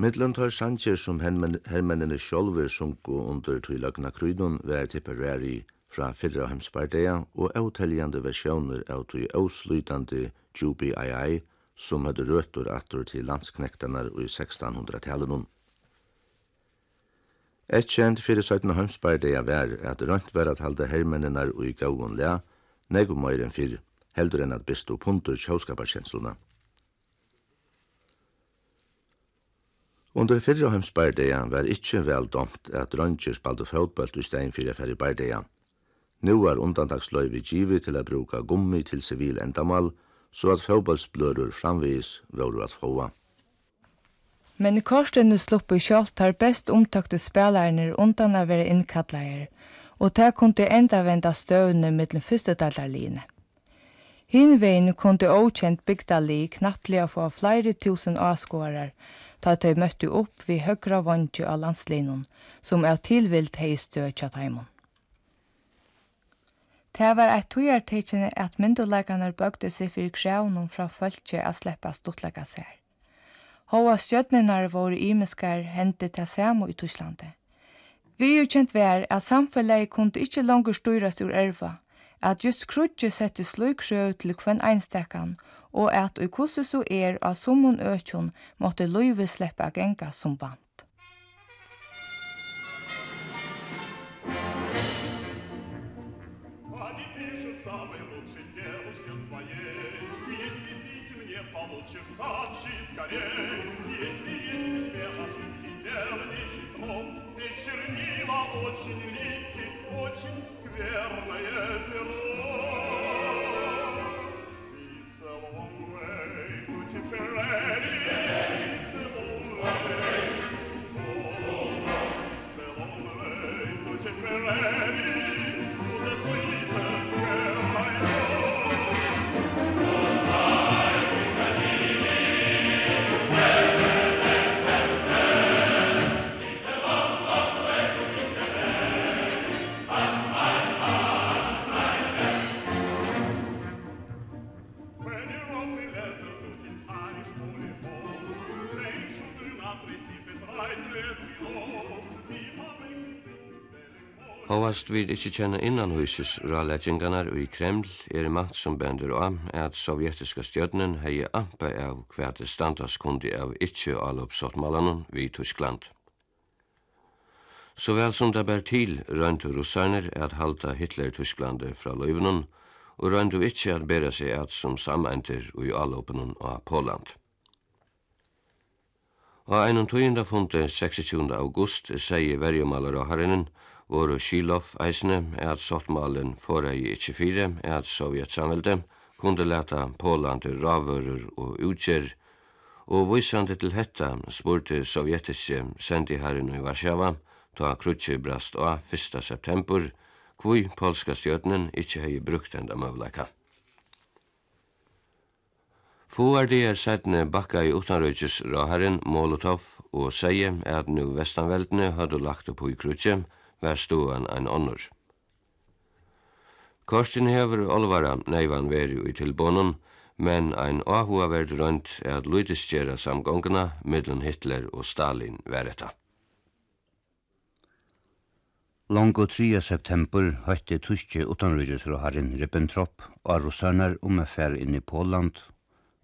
Mittland har sanger som hermennene sjolver sunko under tøylagna krydun vær tipperari fra fyrra heimspardeia og avteljande versjoner av tøy avslutande Jubi Ai som hadde røtter atur til landsknektanar i 1600-tallene. Et kjent fyrir 17. heimspardeia vær at rønt vær at halda hermennenar i gauon lea, negum meir enn fyrir, heldur enn at bistu punter sjåskaparkjensluna. Under fyrra heimsbardeia var ikkje vel domt at røntjer spalte fotbolt i stein fyrir fyrir bardeia. Nú er undantagsløy vi givi til å bruka gummi til sivil endamal, så at fotbollsblørur framvis våru at hoa. Men Karstene sluppu kjolt har best omtakte spelarnir undan å være innkallaier, og det kunne enda venda støvne mittlen fyrstedalarline. Hinvegin kunde bygda li knapplega få flere tusen avskårar, ta at de møtte opp vi høgra vantju av landslinjen, som er tilvilt hei støtja teimen. Det var et togjartekjene at myndelagene bøgde seg for krevnum fra følge a sleppa stuttlega seg. Hva stjøtnenar våre imiskar hendte til samu i Tysklandet. Vi er kjent vær at samfunnet kunne ikke langer styrast ur erva, at just krutje sette sluk sjø til kvann einstekkan, og at ui kusse så er av summun økjon måtte løyve sleppa genga som band. Сообщи скорей, если есть успех ошибки, верни хитро. Здесь чернила очень липкие, очень Ferrari, Hovast vi ikkje kjenne innan huses og i Kreml er makt som bender om at sovjetiska stjødnen hei ampa av hver det standas kundi av ikkje alopsottmalanun vi Tyskland. Så vel som det ber til røyntu russarner at halda Hitler-Tysklandi fra løyvnun og røyntu ikkje at bera seg at som samæntir og i allopunun av Poland. Og einan tøyenda funde 26. august sier verjumalar og herrinin voru Shilov eisne at sottmalen foregi ikkje fire at Sovjetsamvelde kunde leta til ravører og utgjer. og vissande til hetta spurte sovjetiske sendiherren i Varsjava ta Krutsi brast av 1. september kvui polska stjøtnen ikkje hei brukt enda møvleika. Fåar det er sætne bakka i utanrøytis raherren Molotov og seie at nu vestanveldene hadde lagt opp i Krutsi var stoan ein onnur. Kostin hefur olvara neivan veri i tilbånen, men ein áhugaverd rönt er at lydisgjera samgongna middelen Hitler og Stalin vereta. Longo 3. september høytte tyske harin Ribbentrop og russarnar om affær inn i Poland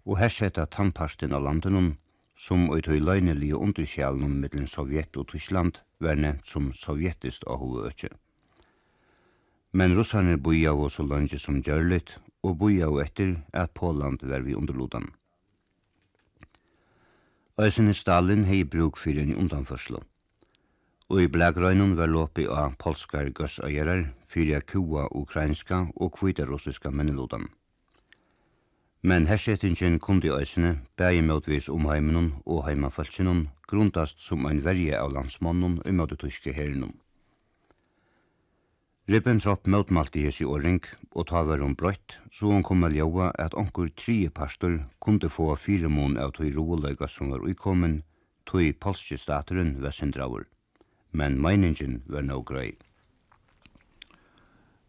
og hersetta tannparsten av landunum som i tøy løgnelige underskjælen mellom Sovjet og Tyskland var nevnt som sovjetist av hovedøkje. Men russerne boia av så langt som gjørlet, og boia av etter at Poland var vi underlodan. Øysene Stalin hei bruk fyrir en undanførslo. Og i Blagrøynun var lopi av polskar gøssøyerar, fyrir kua ukrainska og kvita russiska mennelodan. Men hersetingen kundi æsene, bægi møtvis om heimenon og heimafalkinon, grundast som ein verje av landsmannen og møtetuske herrenon. Ribbentrop møtmalte hesi åring, og ta var hun brøtt, så hun kom med ljóa at onkur trije pastor kunde få fire mån av tøy roeløyga som var uikommen, tøy polske stateren vessendraur. Men meiningen var no grei.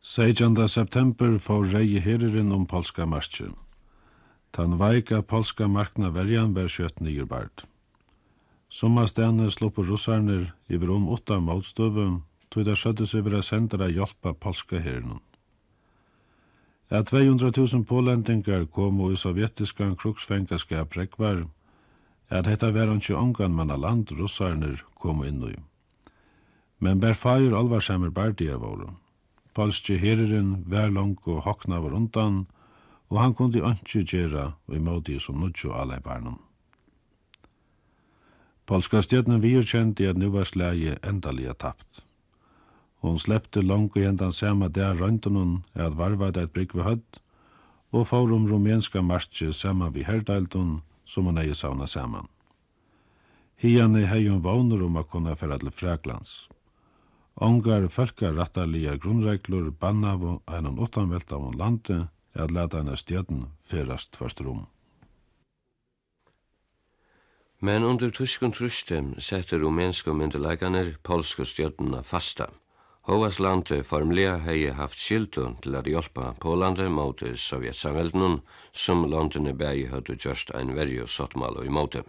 16. september får rei herren om polska marsjen. Tan veika polska markna verjan var kjøtt nyerbart. Summa stene slupper russarner iver om åtta motstøvum, tog det skjøttes iver a sendera hjelpa polska herren. Ja 200.000 polendingar komu og i sovjetiska kruksfengaskap rekvar, at hetta var ikke ongan manna land russarner komu inn i. Men ber fire alvar alvarsammer bardier våre. Polske herren var langt og hokna var undan, og han kunde ikke gjøre og imot det som nødtjå alle barnum. Polska stjøtnen vi kjente at nu var slæge endelig tapt. Hon slepte langt og gjendan samme der rønten hun er at varva det et brygg ved hødd, og får om rumenska marsje samme vi herdelten som hun eier savna saman. Hian er hei hun vågner om å kunne færa til Fræklands. Ongar fölkar rattarliga grunnreglur banna av einan utanvelt av landet, at leta henne stjøten ferast tvast rom. Men under tyskun trustem sette rumenske myndelagene polske stjøtene fasta. Hovas landet formlea hei haft skiltun til at hjelpa Polande mot sovjetsamveldnun, som landene bægi hadde gjørst ein verju sottmal og imote.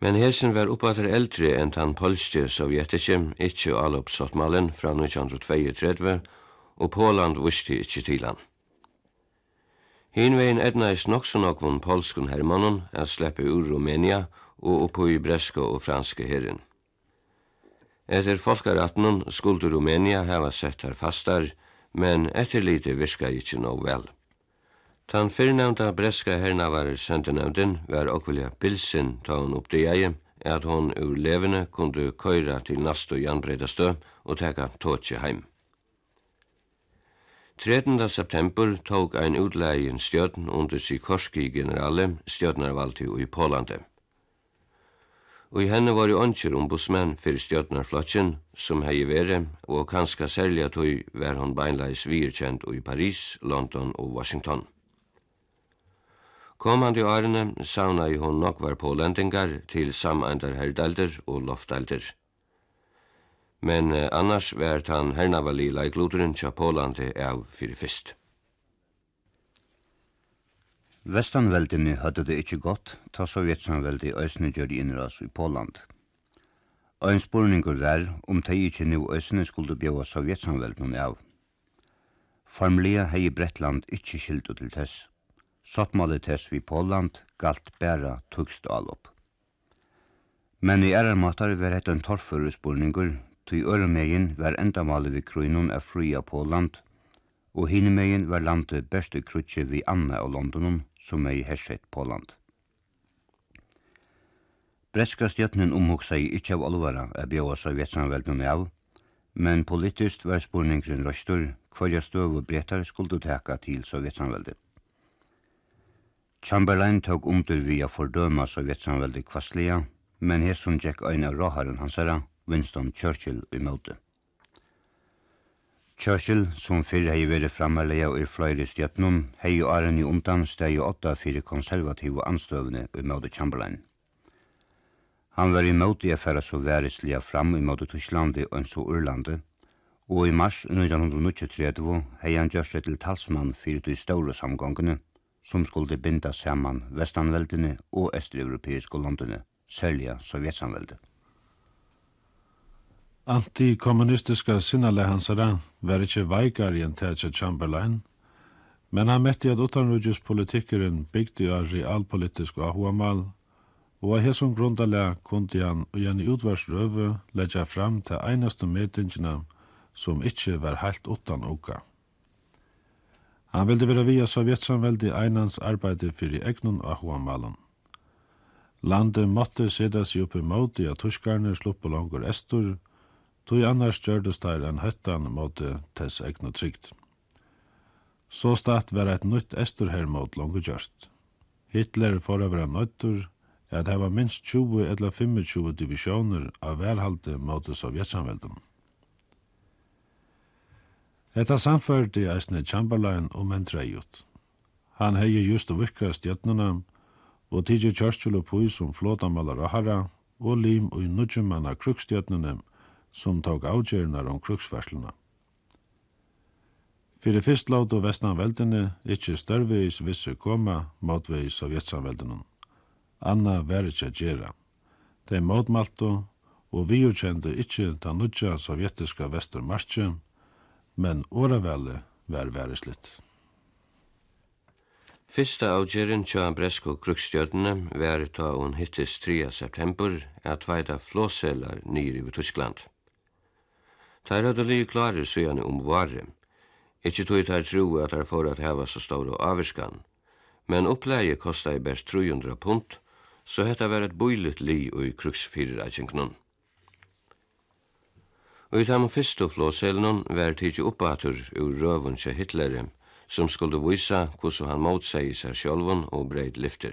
Men hesen var oppater eldre enn tan polske sovjetiske, ikkje alop sottmalen fra 1932, og Poland vusti ikkje til han. Hinvegin etnaist nokson okvun polskun hermanon er sleppe ur Rumenia og oppo i breska og franske herren. Etter folkaratnen skulde Rumenia hava sett her fastar, men etterlite virka ikkje no vel. Tan fyrnevnta breska hernavarer sendenevden var okvilja bilsin ta hon oppdeie at hon ur levende kunde køyra til Nasto Janbredastø og teka tåtje heim. 13. september tog ein utleien stjøtn under Sikorski generale stjøtnarvalti i Polande. Og i henne var jo ønsker ombudsmenn fyrir stjøtnarflotjen som hei vere, og kanska særlig at hui var hon beinleis virkjent i Paris, London og Washington. Komandi årene savna i hon nok var pålendingar til samandar herdelder og loftalder men eh, annars var han hernavalila i gloderen tja Polandi av fyrir fyrst. Vestanveldene hadde det ikkje godt, ta sovjetsanveldi æsne gjør innras i Poland. Ein spurningur var om tei ikkje nu æsne skulle bjøa sovjetsamvelden av. Formlia hei Bretland ikkje skildu til tess. Sottmålet tess vi Poland galt bæra tugst alop. Men i ærar matar var hett en torfur spurningur Tui Øremegin var endamalið við krøynun af fria Poland, og hinemegin var landet bestu krutje vi Anna og Londonum, som megi hersett Poland. Bretska stjøtnen omhugsa i ikkje av alvara er bjóa sovjetsanveldun av, men politist var spurningrin røstur hverja støv og bretar skuldu teka til sovjetsanveldi. Chamberlain tog under via fordøma sovjetsanveldi kvastlia, men hesson tjekk ein av råharen hansara Winston Churchill i møte. Churchill, som fyrir hei veri framarleia og i fløyri stjøtnum, hei jo aren i undan steg og åtta fyrir konservative anstøvne i møte Chamberlain. Han var i møte i affæra så værislega fram i møte Tyslandi og en så Urlande, og i mars 1933 hei han gjørs til talsmann fyrir til ståle samgångene, som skulle binda saman vestanveldene og estereuropeiske landene, særlig sovjetsanveldet. Antikommunistiska sinnale hansara var ikkje veikar i en tætja Chamberlain, men han mette at utanrujus politikeren bygde av realpolitisk ahuamal, og av hesson grundalega kundi han og gjerne utvars røve leggja fram til einaste medingina som ikkje var heilt utan uka. Han vildi vera via sovjetsamveldi einans arbeidi fyrir egnun ahuamalen. Landet måtte sida seg oppi mauti at tuskarne sluppa langur estur, Tui annars gjørdes der en høttan mot tess egnu trygt. Så statt var et nytt esturherr mot langt gjørst. Hitler for å være nøytur at hava minst 20 eller 25 divisjoner av værhalde mot sovjetsamvelden. Etta samførte eisne Chamberlain om en treiut. Han hei just vikka stjøtnene, og tidsi Churchill og Pui som flåtamalar og harra, og lim og nudjumanna krukstjøtnene, som tåg avgjørnar om kruksversluna. Fyrir fyrst laut og vestanveldene ikkje størveis visse koma motveis sovjetsanveldene. Anna var ikkje gjerra. De motmalto og viurkjende ikkje ta nudja sovjetiska vestermarsje, men åravelle var væreslitt. Fyrsta avgjeren tja Bresko krukstjødene var ta hun hittis 3. september at tveida flåselar nyr i Tyskland. Tær hadde lige klarer søgjane om vare. Ikkje tog tær tro at tær for at heva så stor og averskan. Men oppleie kosta i best 300 punt, så hetta var et boilet li og i kruksfyrirækjenknun. Og i tam fyrstu flåselnun var tidsi oppatur ur røvun seg Hitlerim, som skulle visa hvordan han motsegi seg sjolvun og breit lyfter.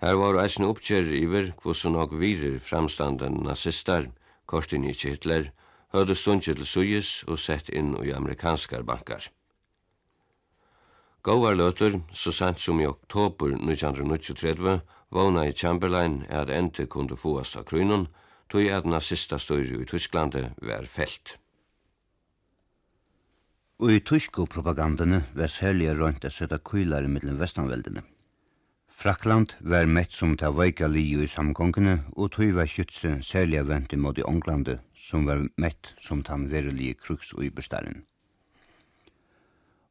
Her var eisne oppkjer iver hvordan nok virer framstanden nazistar, Korstini Kittler, høyde stundje til Suyes og sett inn i amerikanskar bankar. Gåvar løter, så sent som i oktober 1933, vågna i Chamberlain at ente kunde fåast av krynon, tog at nazista styrir i Tysklande var felt. Og i tysko propagandene var særlig rønt at søtta i middelen vestanveldene. Frakland var mett som ta veika liu i samgångene, og tog var skytse særlig vent imot i Ånglande, som var mett som ta verelige kruks og yberstaren.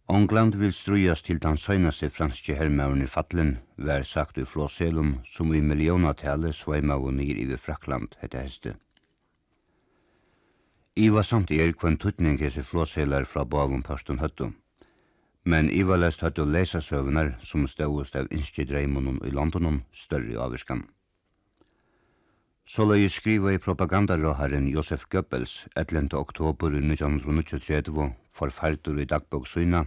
Ångland vil strujas til den søgnaste franske hermauren i Fatlen, var sagt i Flåselum, som i millionatale sveima og nir i Frakland, hette heste. Iva samt er kvann tutning hese Flåselar fra Bavum Pørstun Høttum. Men ivalest lest å lesa søvnar som ståust av innskje dreimunnen i Londonum større avvirskan. Så løy skriva i propagandaråharen Josef Goebbels 11. oktober 1933 forferdur i dagbogsyna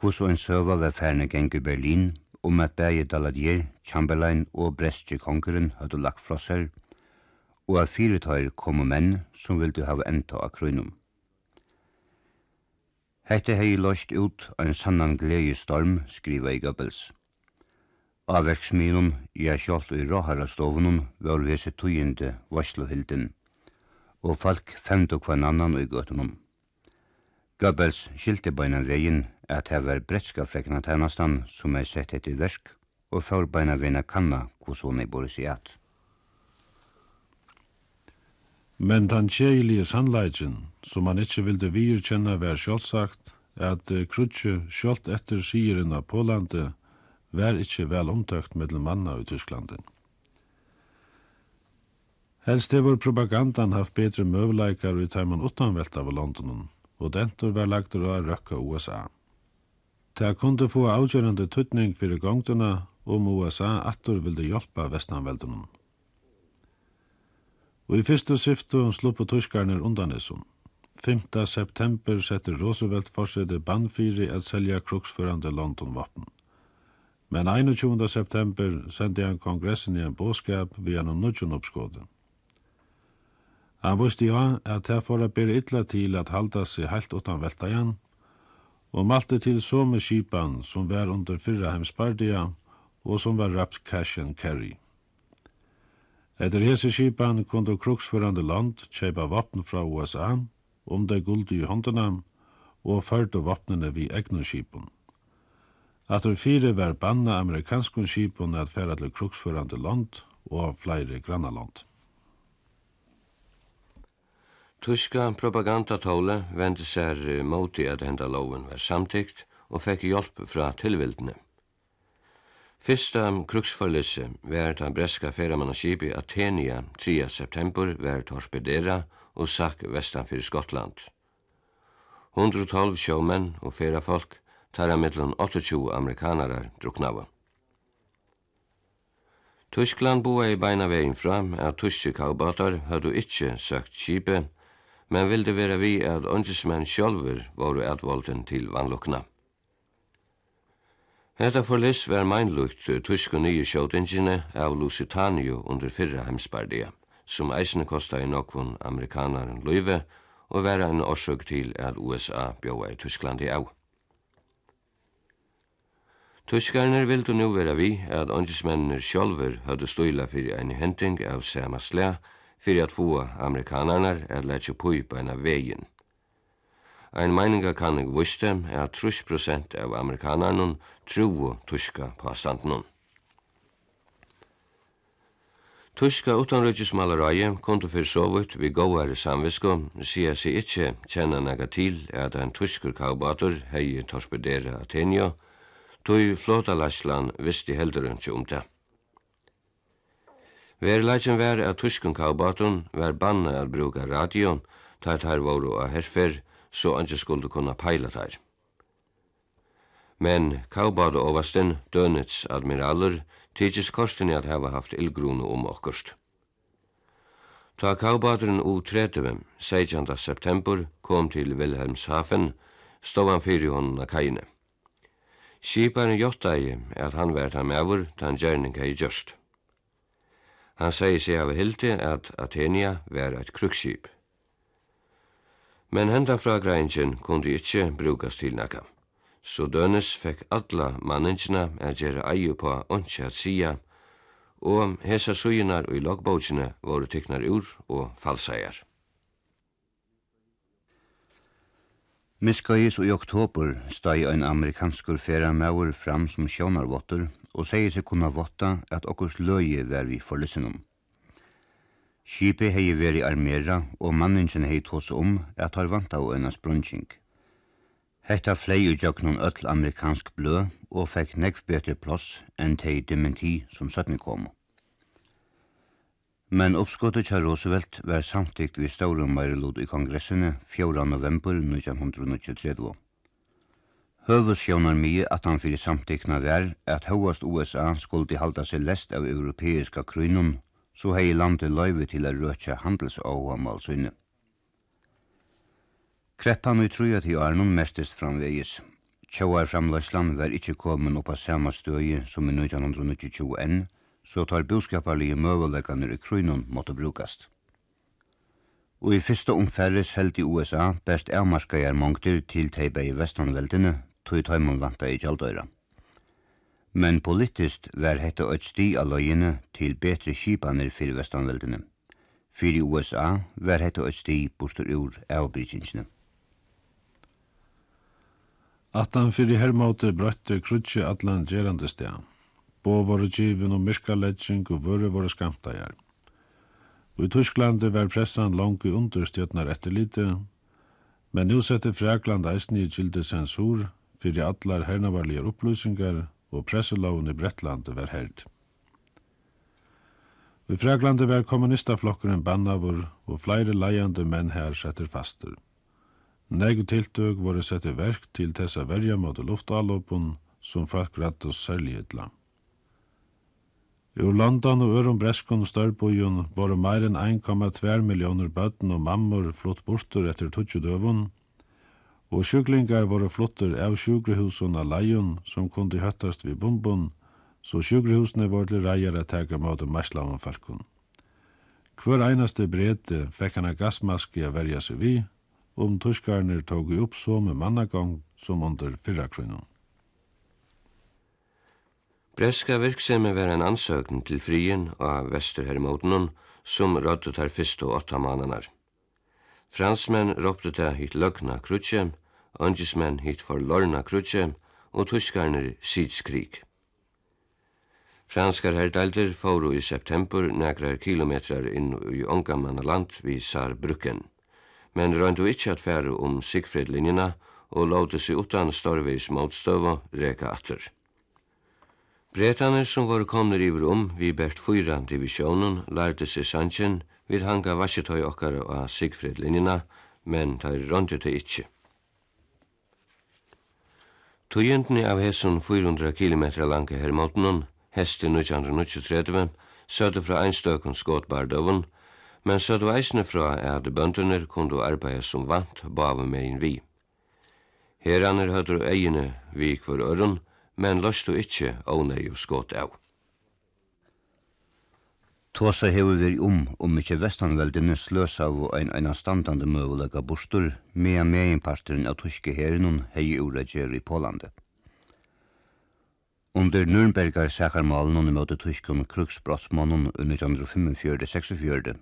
hvordan en søva ved færne geng i Berlin om at bæge Daladier, Chamberlain og Brestje kongeren hadde lagt flosser og at fyretøyer kom menn som vildu hava enda av krøynum. Hette hei løst ut ein sannan glede storm, skriva i Goebbels. Avverksminun, ja sjålt i råharastovunum, var vese tøyende varslohilden, og folk femte kvann annan i gøtunum. Goebbels skilte beina vegin at her var bretska frekna tænastan som er sett etter versk, og før beina vina kanna hos hun i at. Men den kjeilige sannleidjen, som man ikkje vilde virkjenne vær sjålsagt, at Krutje sjålt etter sigeren av Pålandet vær ikkje vel omtøkt mellom manna i Tysklanden. Helst hevur propagandan haft betri møvleikar i tæman utanvelt av Londonen, og dentur var lagtur av røkka USA. Det kunde få avgjørende tuttning fyrir gongtuna om USA attur vilde hjelpa vestanveldunum. Og i fyrstu syftu sluppu undan undanessum. 5. september setter Roosevelt forsede bannfyri at selja kruksførande London-vapen. Men 21. september sendi han kongressen i en båskap via noen nudjon oppskåden. Han visste ja at her får bere illa til at halda seg heilt utan velta igjen, og malte til så med kipan som var under fyrra hemspardia og som var rapt cash and carry. Etter hese skipan kunde kruksførande land kjeipa vapn fra USA, om det gulde i håndene, og førte vapnene vi egnu skipan. Atter fire var banna amerikanskun skipan at færa til kruksførande land og flere grannaland. Tyska propagandatåle vendte seg moti at henda loven var samtykt og fekk hjelp fra tilvildene. Fyrsta kruksforlisse var ta breska ferramannaskipi Athenia 3. september var torpedera og sakk vestanfyrir Skottland. 112 sjómenn og ferrafolk tæra mellom 28 amerikanarar druknava. Tyskland boa i beina vegin fram at tyske kaubatar høydu ikkje søkt skipe, men vilde vera vi at åndesmenn sjálfur varu atvolden til vannlokna. Hetta forlis var meinlugt tysko nye sjåtingene av Lusitanio under fyrra heimsbardia, som eisne kosta i nokvun amerikanaren løyve og vera en orsøk til at USA bjóa i Tyskland i av. Tyskarner vildu nu vera vi at åndismennir sjálfur høyde støyla fyrir ein henting av sama slæ fyrir at få amerikanarnar at letja pui på en av vegin. Ein meininga kann eg vuste er 30% av amerikanarnun trúu tuska påstandnun. Tuska utanrøkjesmalereie kom til fyrir sovut vi gåare samvisko, sier seg ikkje kjenna nega til at ein tuskur kaubator hei torpedera Atenio, tog flåtalaslan visste heldur ikke om det. Verleitjen var at tuskun kaubaton var banna at bruka radion, tar tar voru a herfer, så anki skulle kunna peila teir. Men Kaubad og Vasten, Dönitz admiraler, tidsis kostini at hava haft illgrunu om okkurst. Ta Kaubaderen U-30, 16. september, kom til Wilhelmshafen, stod han fyrir honom av kajene. Skiparen jottagi at han vært ham ta han gjerning hei gjørst. Han segi seg av hilti at Athenia var eit krukskip. Men henda fragreinjen kundi ikkje brukast til nakka. Så Dønes fekk alla manninsina er gjerra eie på ønske at sia, og hesa suginar og i logbogsene voru tyknar ur og falsæjar. Miskøyis og i oktober steg ein amerikanskur maur fram som sjónarvottur og segi seg kunna votta at okkurs løye var vi forlissenum. Skipi hei veri armera og manninsin hei tås om at har vant av ena sprunching. Hetta flei i jøknun öll amerikansk blø og fekk nekv betre ploss enn tei dementi som søttni kom. Men oppskottet kja Roosevelt var samtikt vi staurum marilod i kongressene 4. november 1923. Høvus sjónar mye at han fyrir samtikna vær at høvast USA skuldi halda seg lest av europeiska krynum så hei landet løyve til a røtja handelsåamal malsynne. Kreppan i truja til Arnon mestist framvegis. Tjóar framløysland var ikkje komin oppa sama støye som i 1922 så tar boskaparlige møvelegganer i krynon måtte brukast. Og i fyrsta omfærre selt i USA best avmarskajar mongter til teipa i vestanveldene, tog i taimon vanta i kjaldøyra men politiskt var hetta eit sti av løyene til betre skipanir fyrir vestanveldene. Fyrir USA var hetta eit sti bostur ur avbrytingsene. Atan fyrir hermåte brøtte krutsi allan gerande stea. Bo våre givin og myrkalegging og vore våre skamtajar. Og i Tysklandi var pressan langt etter lite, men nu sette Frakland eisen i gilde sensur fyrir allar hernavarlige opplýsingar og presseloven i Bretlandet var herd. I Fraglandet var kommunistaflokkeren bannavur og flere leiande menn her setter faster. Negu tiltøk var sett i verk til tessa verja mot luftalåpen som folk rett og særlig etla. Ur London og Ørum Breskon og Størbojen var meir enn 1,2 millioner bøtten og mammor flott bortur etter 20 døvun, og sjuklingar våre flottur av sjukrehusen av leion som kunde høttast vid bumbun, så sjukrehusene var til reier at teka mot og mersla. Hver einaste brete fekk han av gassmaske a verja seg vi, om turskarner tog upp så med mannagang som under fyrra krunnen. Breska virksemi var en ansøkning til frien av Vesterhermodnen som rådde tar fyrst og åtta mananar. Fransmenn ropte til hitt løgna krutje, øngesmenn hitt forlorna krutje, og tyskarnir sidskrig. Franskar herdaldir fóru i september negrar kilometrar inn i ångamanna land vi Saarbrücken, men røyndu ikkje at færu om Sigfrid-linjina og låte seg utan storvis motstøva reka atter. Bretaner som var komner iver om vi bært fyra divisjonen lærte seg sannsjen, Vi hanga vasketøy okkar av Sigfrid-linjina, men tøy rondi tøy ikkje. Tøyendni av hesson 400 km lange hermotnun, hesti 1933, sødde fra einstøkken skåtbardøvun, men sødde eisne fra er at bøndene kunne arbeide som vant bave megin vi. Heraner høyder egene vi kvar øren, men løstu ikkje ånei og skåt av. Tåsa hefur veri um um ikkje vestanveldinu sløsa av ein eina standande møvulega bostur, mea meginparterin av tyske herinun hei uregjer i Pålande. Under Nürnbergar sakarmalen under møte tyskun kruksbrottsmannen under 1945-46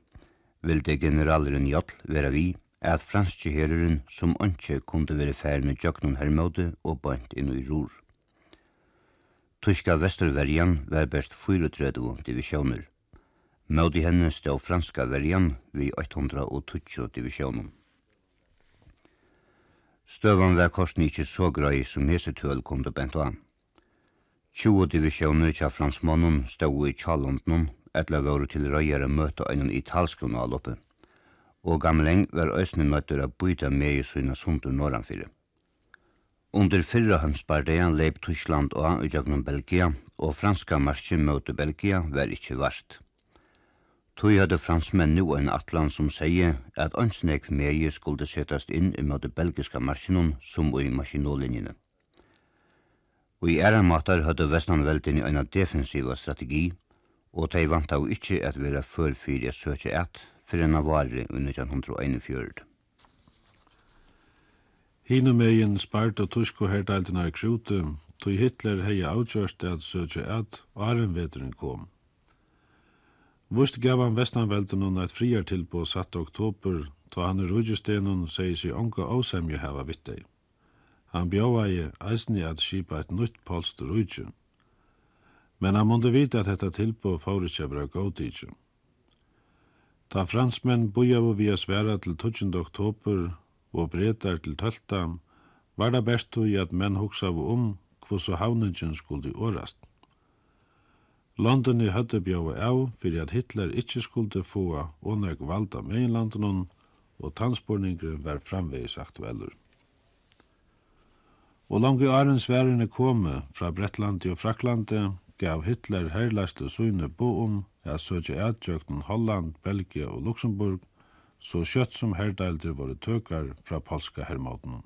vilde generaleren Jotl vera vi at franske hereren som ønske kunde vere færne jøknun hermøte og bant inn i rur. Tyska Vesterverjan var best 34 divisjoner – Møti henne stå franska verjan vi 820 divisjonen. Støvan var korsni ikkje så grøy som hese tøl kom til bent an. 20 divisjoner tja fransmannen stå i Kjallandnon, etla våre til røyere møte einan italskun alloppe, og gamleng var òsne nøytter a byta med i sina sundur norranfyrir. Under fyrra heimspardeien leip Tyskland og utjøgnen Belgia, og franska marsjen møte Belgia var ikkje vart. Tui hadde fransmenn nu en atlan som sier at ansnek meie skulle setast inn i møte belgiska marsjinon som i maskinolinjene. Og i æra matar hadde vestanvelden i eina defensiva strategi, og tei vant av ikkje at vera før fyrir søkje et, fyrir enn av varer under 1941. Hina megin spart og tusko herdeiltina i krute, tog Hitler hei avgjørst at søkje et, og æren veteren kom. Vust gav han Vestanvelden under et friartilbå satt oktober, ta han i rujustenen og sier seg onka åsemje hava vitteg. Han bjóa i eisni at skipa et nytt polst rujtje. Men han måtte vite at dette tilbå får ikke bra gåtidje. Ta fransmenn boja og via sværa til 12. oktober og bretar til 12. var det best tog at menn hoksa om hvordan havningen skulle årast. Londoni høtte bjóa av fyrir at Hitler ikkje skulle få ånæg vald av meginlandenon, og tannspårningren var framvegis aktueller. Og langi åren sværene kome fra Brettlandi og Fraklandi gav Hitler herlaste søyne bo om at søkje atjøkten Holland, Belgia og Luxemburg, så kjøtt som herdeilder våre tøkar fra polska hermåten.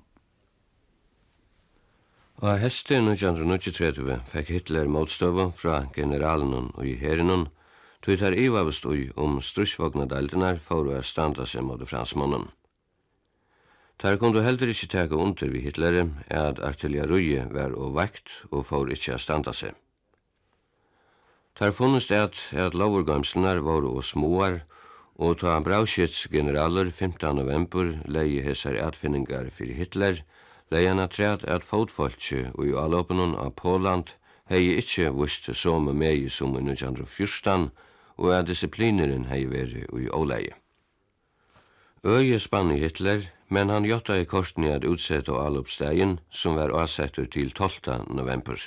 Og heste 1933 fikk Hitler motstøve fra generalen og i herren, tog tar ivavst ui om strusvogna daldinar for å standa seg mot fransmannen. Tar kom du heller ikkje teka under vi Hitlere at artillerie var og vekt og for ikkje a standa seg. Tar funnest at, at lovergamslenar var og småar, og ta Brauschitz generaler 15. november leie hesar atfinningar fyrir Hitler, leian at træt at fotfolkje og i allopunum av Poland hei ikkje vust som mei som i 1914 og at disiplineren hei veri og i åleie. Øye spann i Hitler, men han jotta i korten i at utsette allopstegin som var avsettur til 12. november.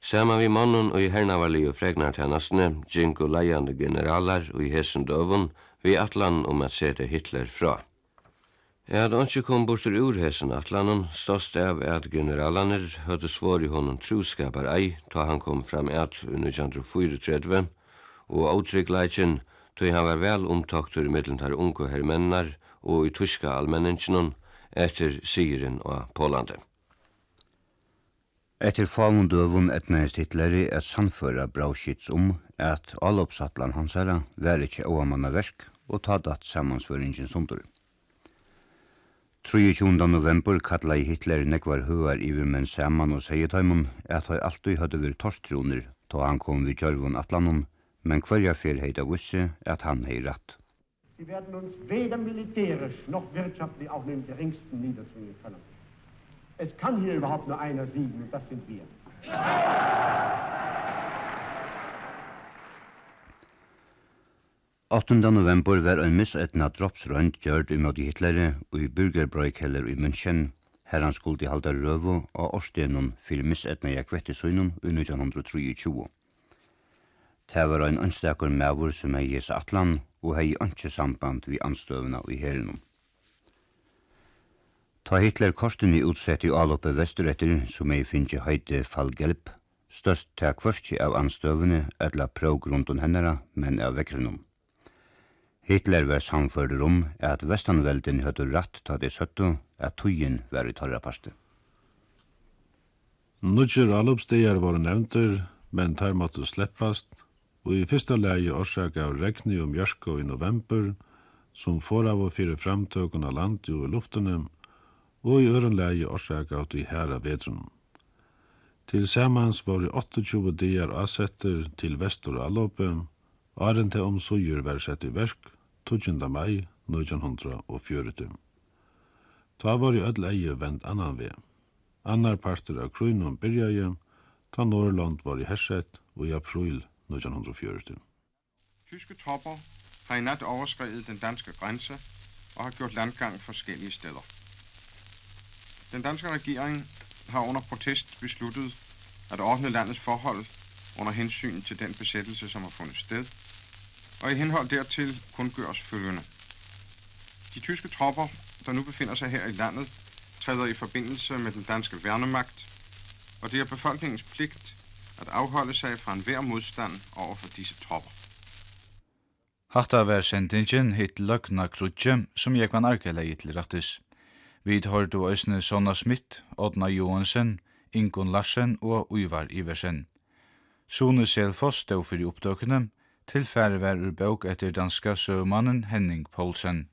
Saman vi mannen og i hernavarlig og fregnar tennastene, og leiande generalar og i hesen døvun, vi atlan om at sete Hitler fra. Er onki kom burtur ur hesen atlanon, ståst av at generalanir hadde svår i honom truskapar ei, ta han kom fram at 1934, og avtryggleikjen, tog han var vel omtaktur i middelen tar unge hermennar og i tyska allmenningenon, etter Siren og Pålande. Etter fagundøvun etnæst hitleri et sannføra brauskits om at alloppsattlan hans herra var ikkje oamanna versk og ta datt samansføringen sundur. 23. november kallaði Hitler nekvar høyar iver menn saman og segi tæimun at hann alltid hadde verið torstruner ta han kom við kjørvun atlanum, men hverja fer heita vissi at han hei ratt. Sie werden uns weder militärisch noch wirtschaftlich auch nur im geringsten niederzwingen können. Es kann hier überhaupt nur einer siegen und das sind wir. Ja! 8. november var ein missetna droppsrønd i møte Hitler og i burgerbrøykeller i München, her han skulle halda røvo og årstenen fyrir missetna kvette søgnen i 1923. Det var ein ønstakur mevor som hei jes atlan og hei ønske samband vi anstøvna i herinum. Ta Hitler korstene utsett i alloppe vesturetter som hei finnje høyde fallgelp, størst til kvarski av anstøvene etla prøvgrunden hennara, men av vekrenum. Hitler var samfører om at Vestanvelden høyde ratt ta det søttu at tøyen var i tarra parste. Nudger allopstegar var nevnter, men tar måtte sleppast, og i fyrsta leie årsak av regni om Jørsko i november, som får av å fyrir framtøkene av land og luftene, og i ørenleie årsak av de herra vedrunum. Tilsammans var det 28 dier avsetter til Vestor Allåpe, Åren til om suger var sett i verk 12. mai 1940. Ta var i ødel eie vend annan ved. Annar parter av byrja byrjaði, ta Norrland var i herset og i april 1940. Tyske tropper har i nat overskrevet den danske grænse og har gjort landgang forskellige steder. Den danske regering har under protest besluttet at ordne landets forhold under hensyn til den besættelse, som har fundet sted – og i henhold dertil kundgøres følgende. De tyske tropper, der nu befinder sig her i landet, træder i forbindelse med den danske værnemagt, og det er befolkningens pligt at afholde sig fra enhver modstand over for disse tropper. Hatta var sendingen hitt Løgna Krutje, som jeg kan arkele i til rettis. Vi har du Øsne Sonna Smith, Odna Johansen, Ingun Larsen og Uivar Iversen. Sone Selfoss stod for i opptøkene, Tilfære var ur bøk etter danska søvmannen Henning Poulsen.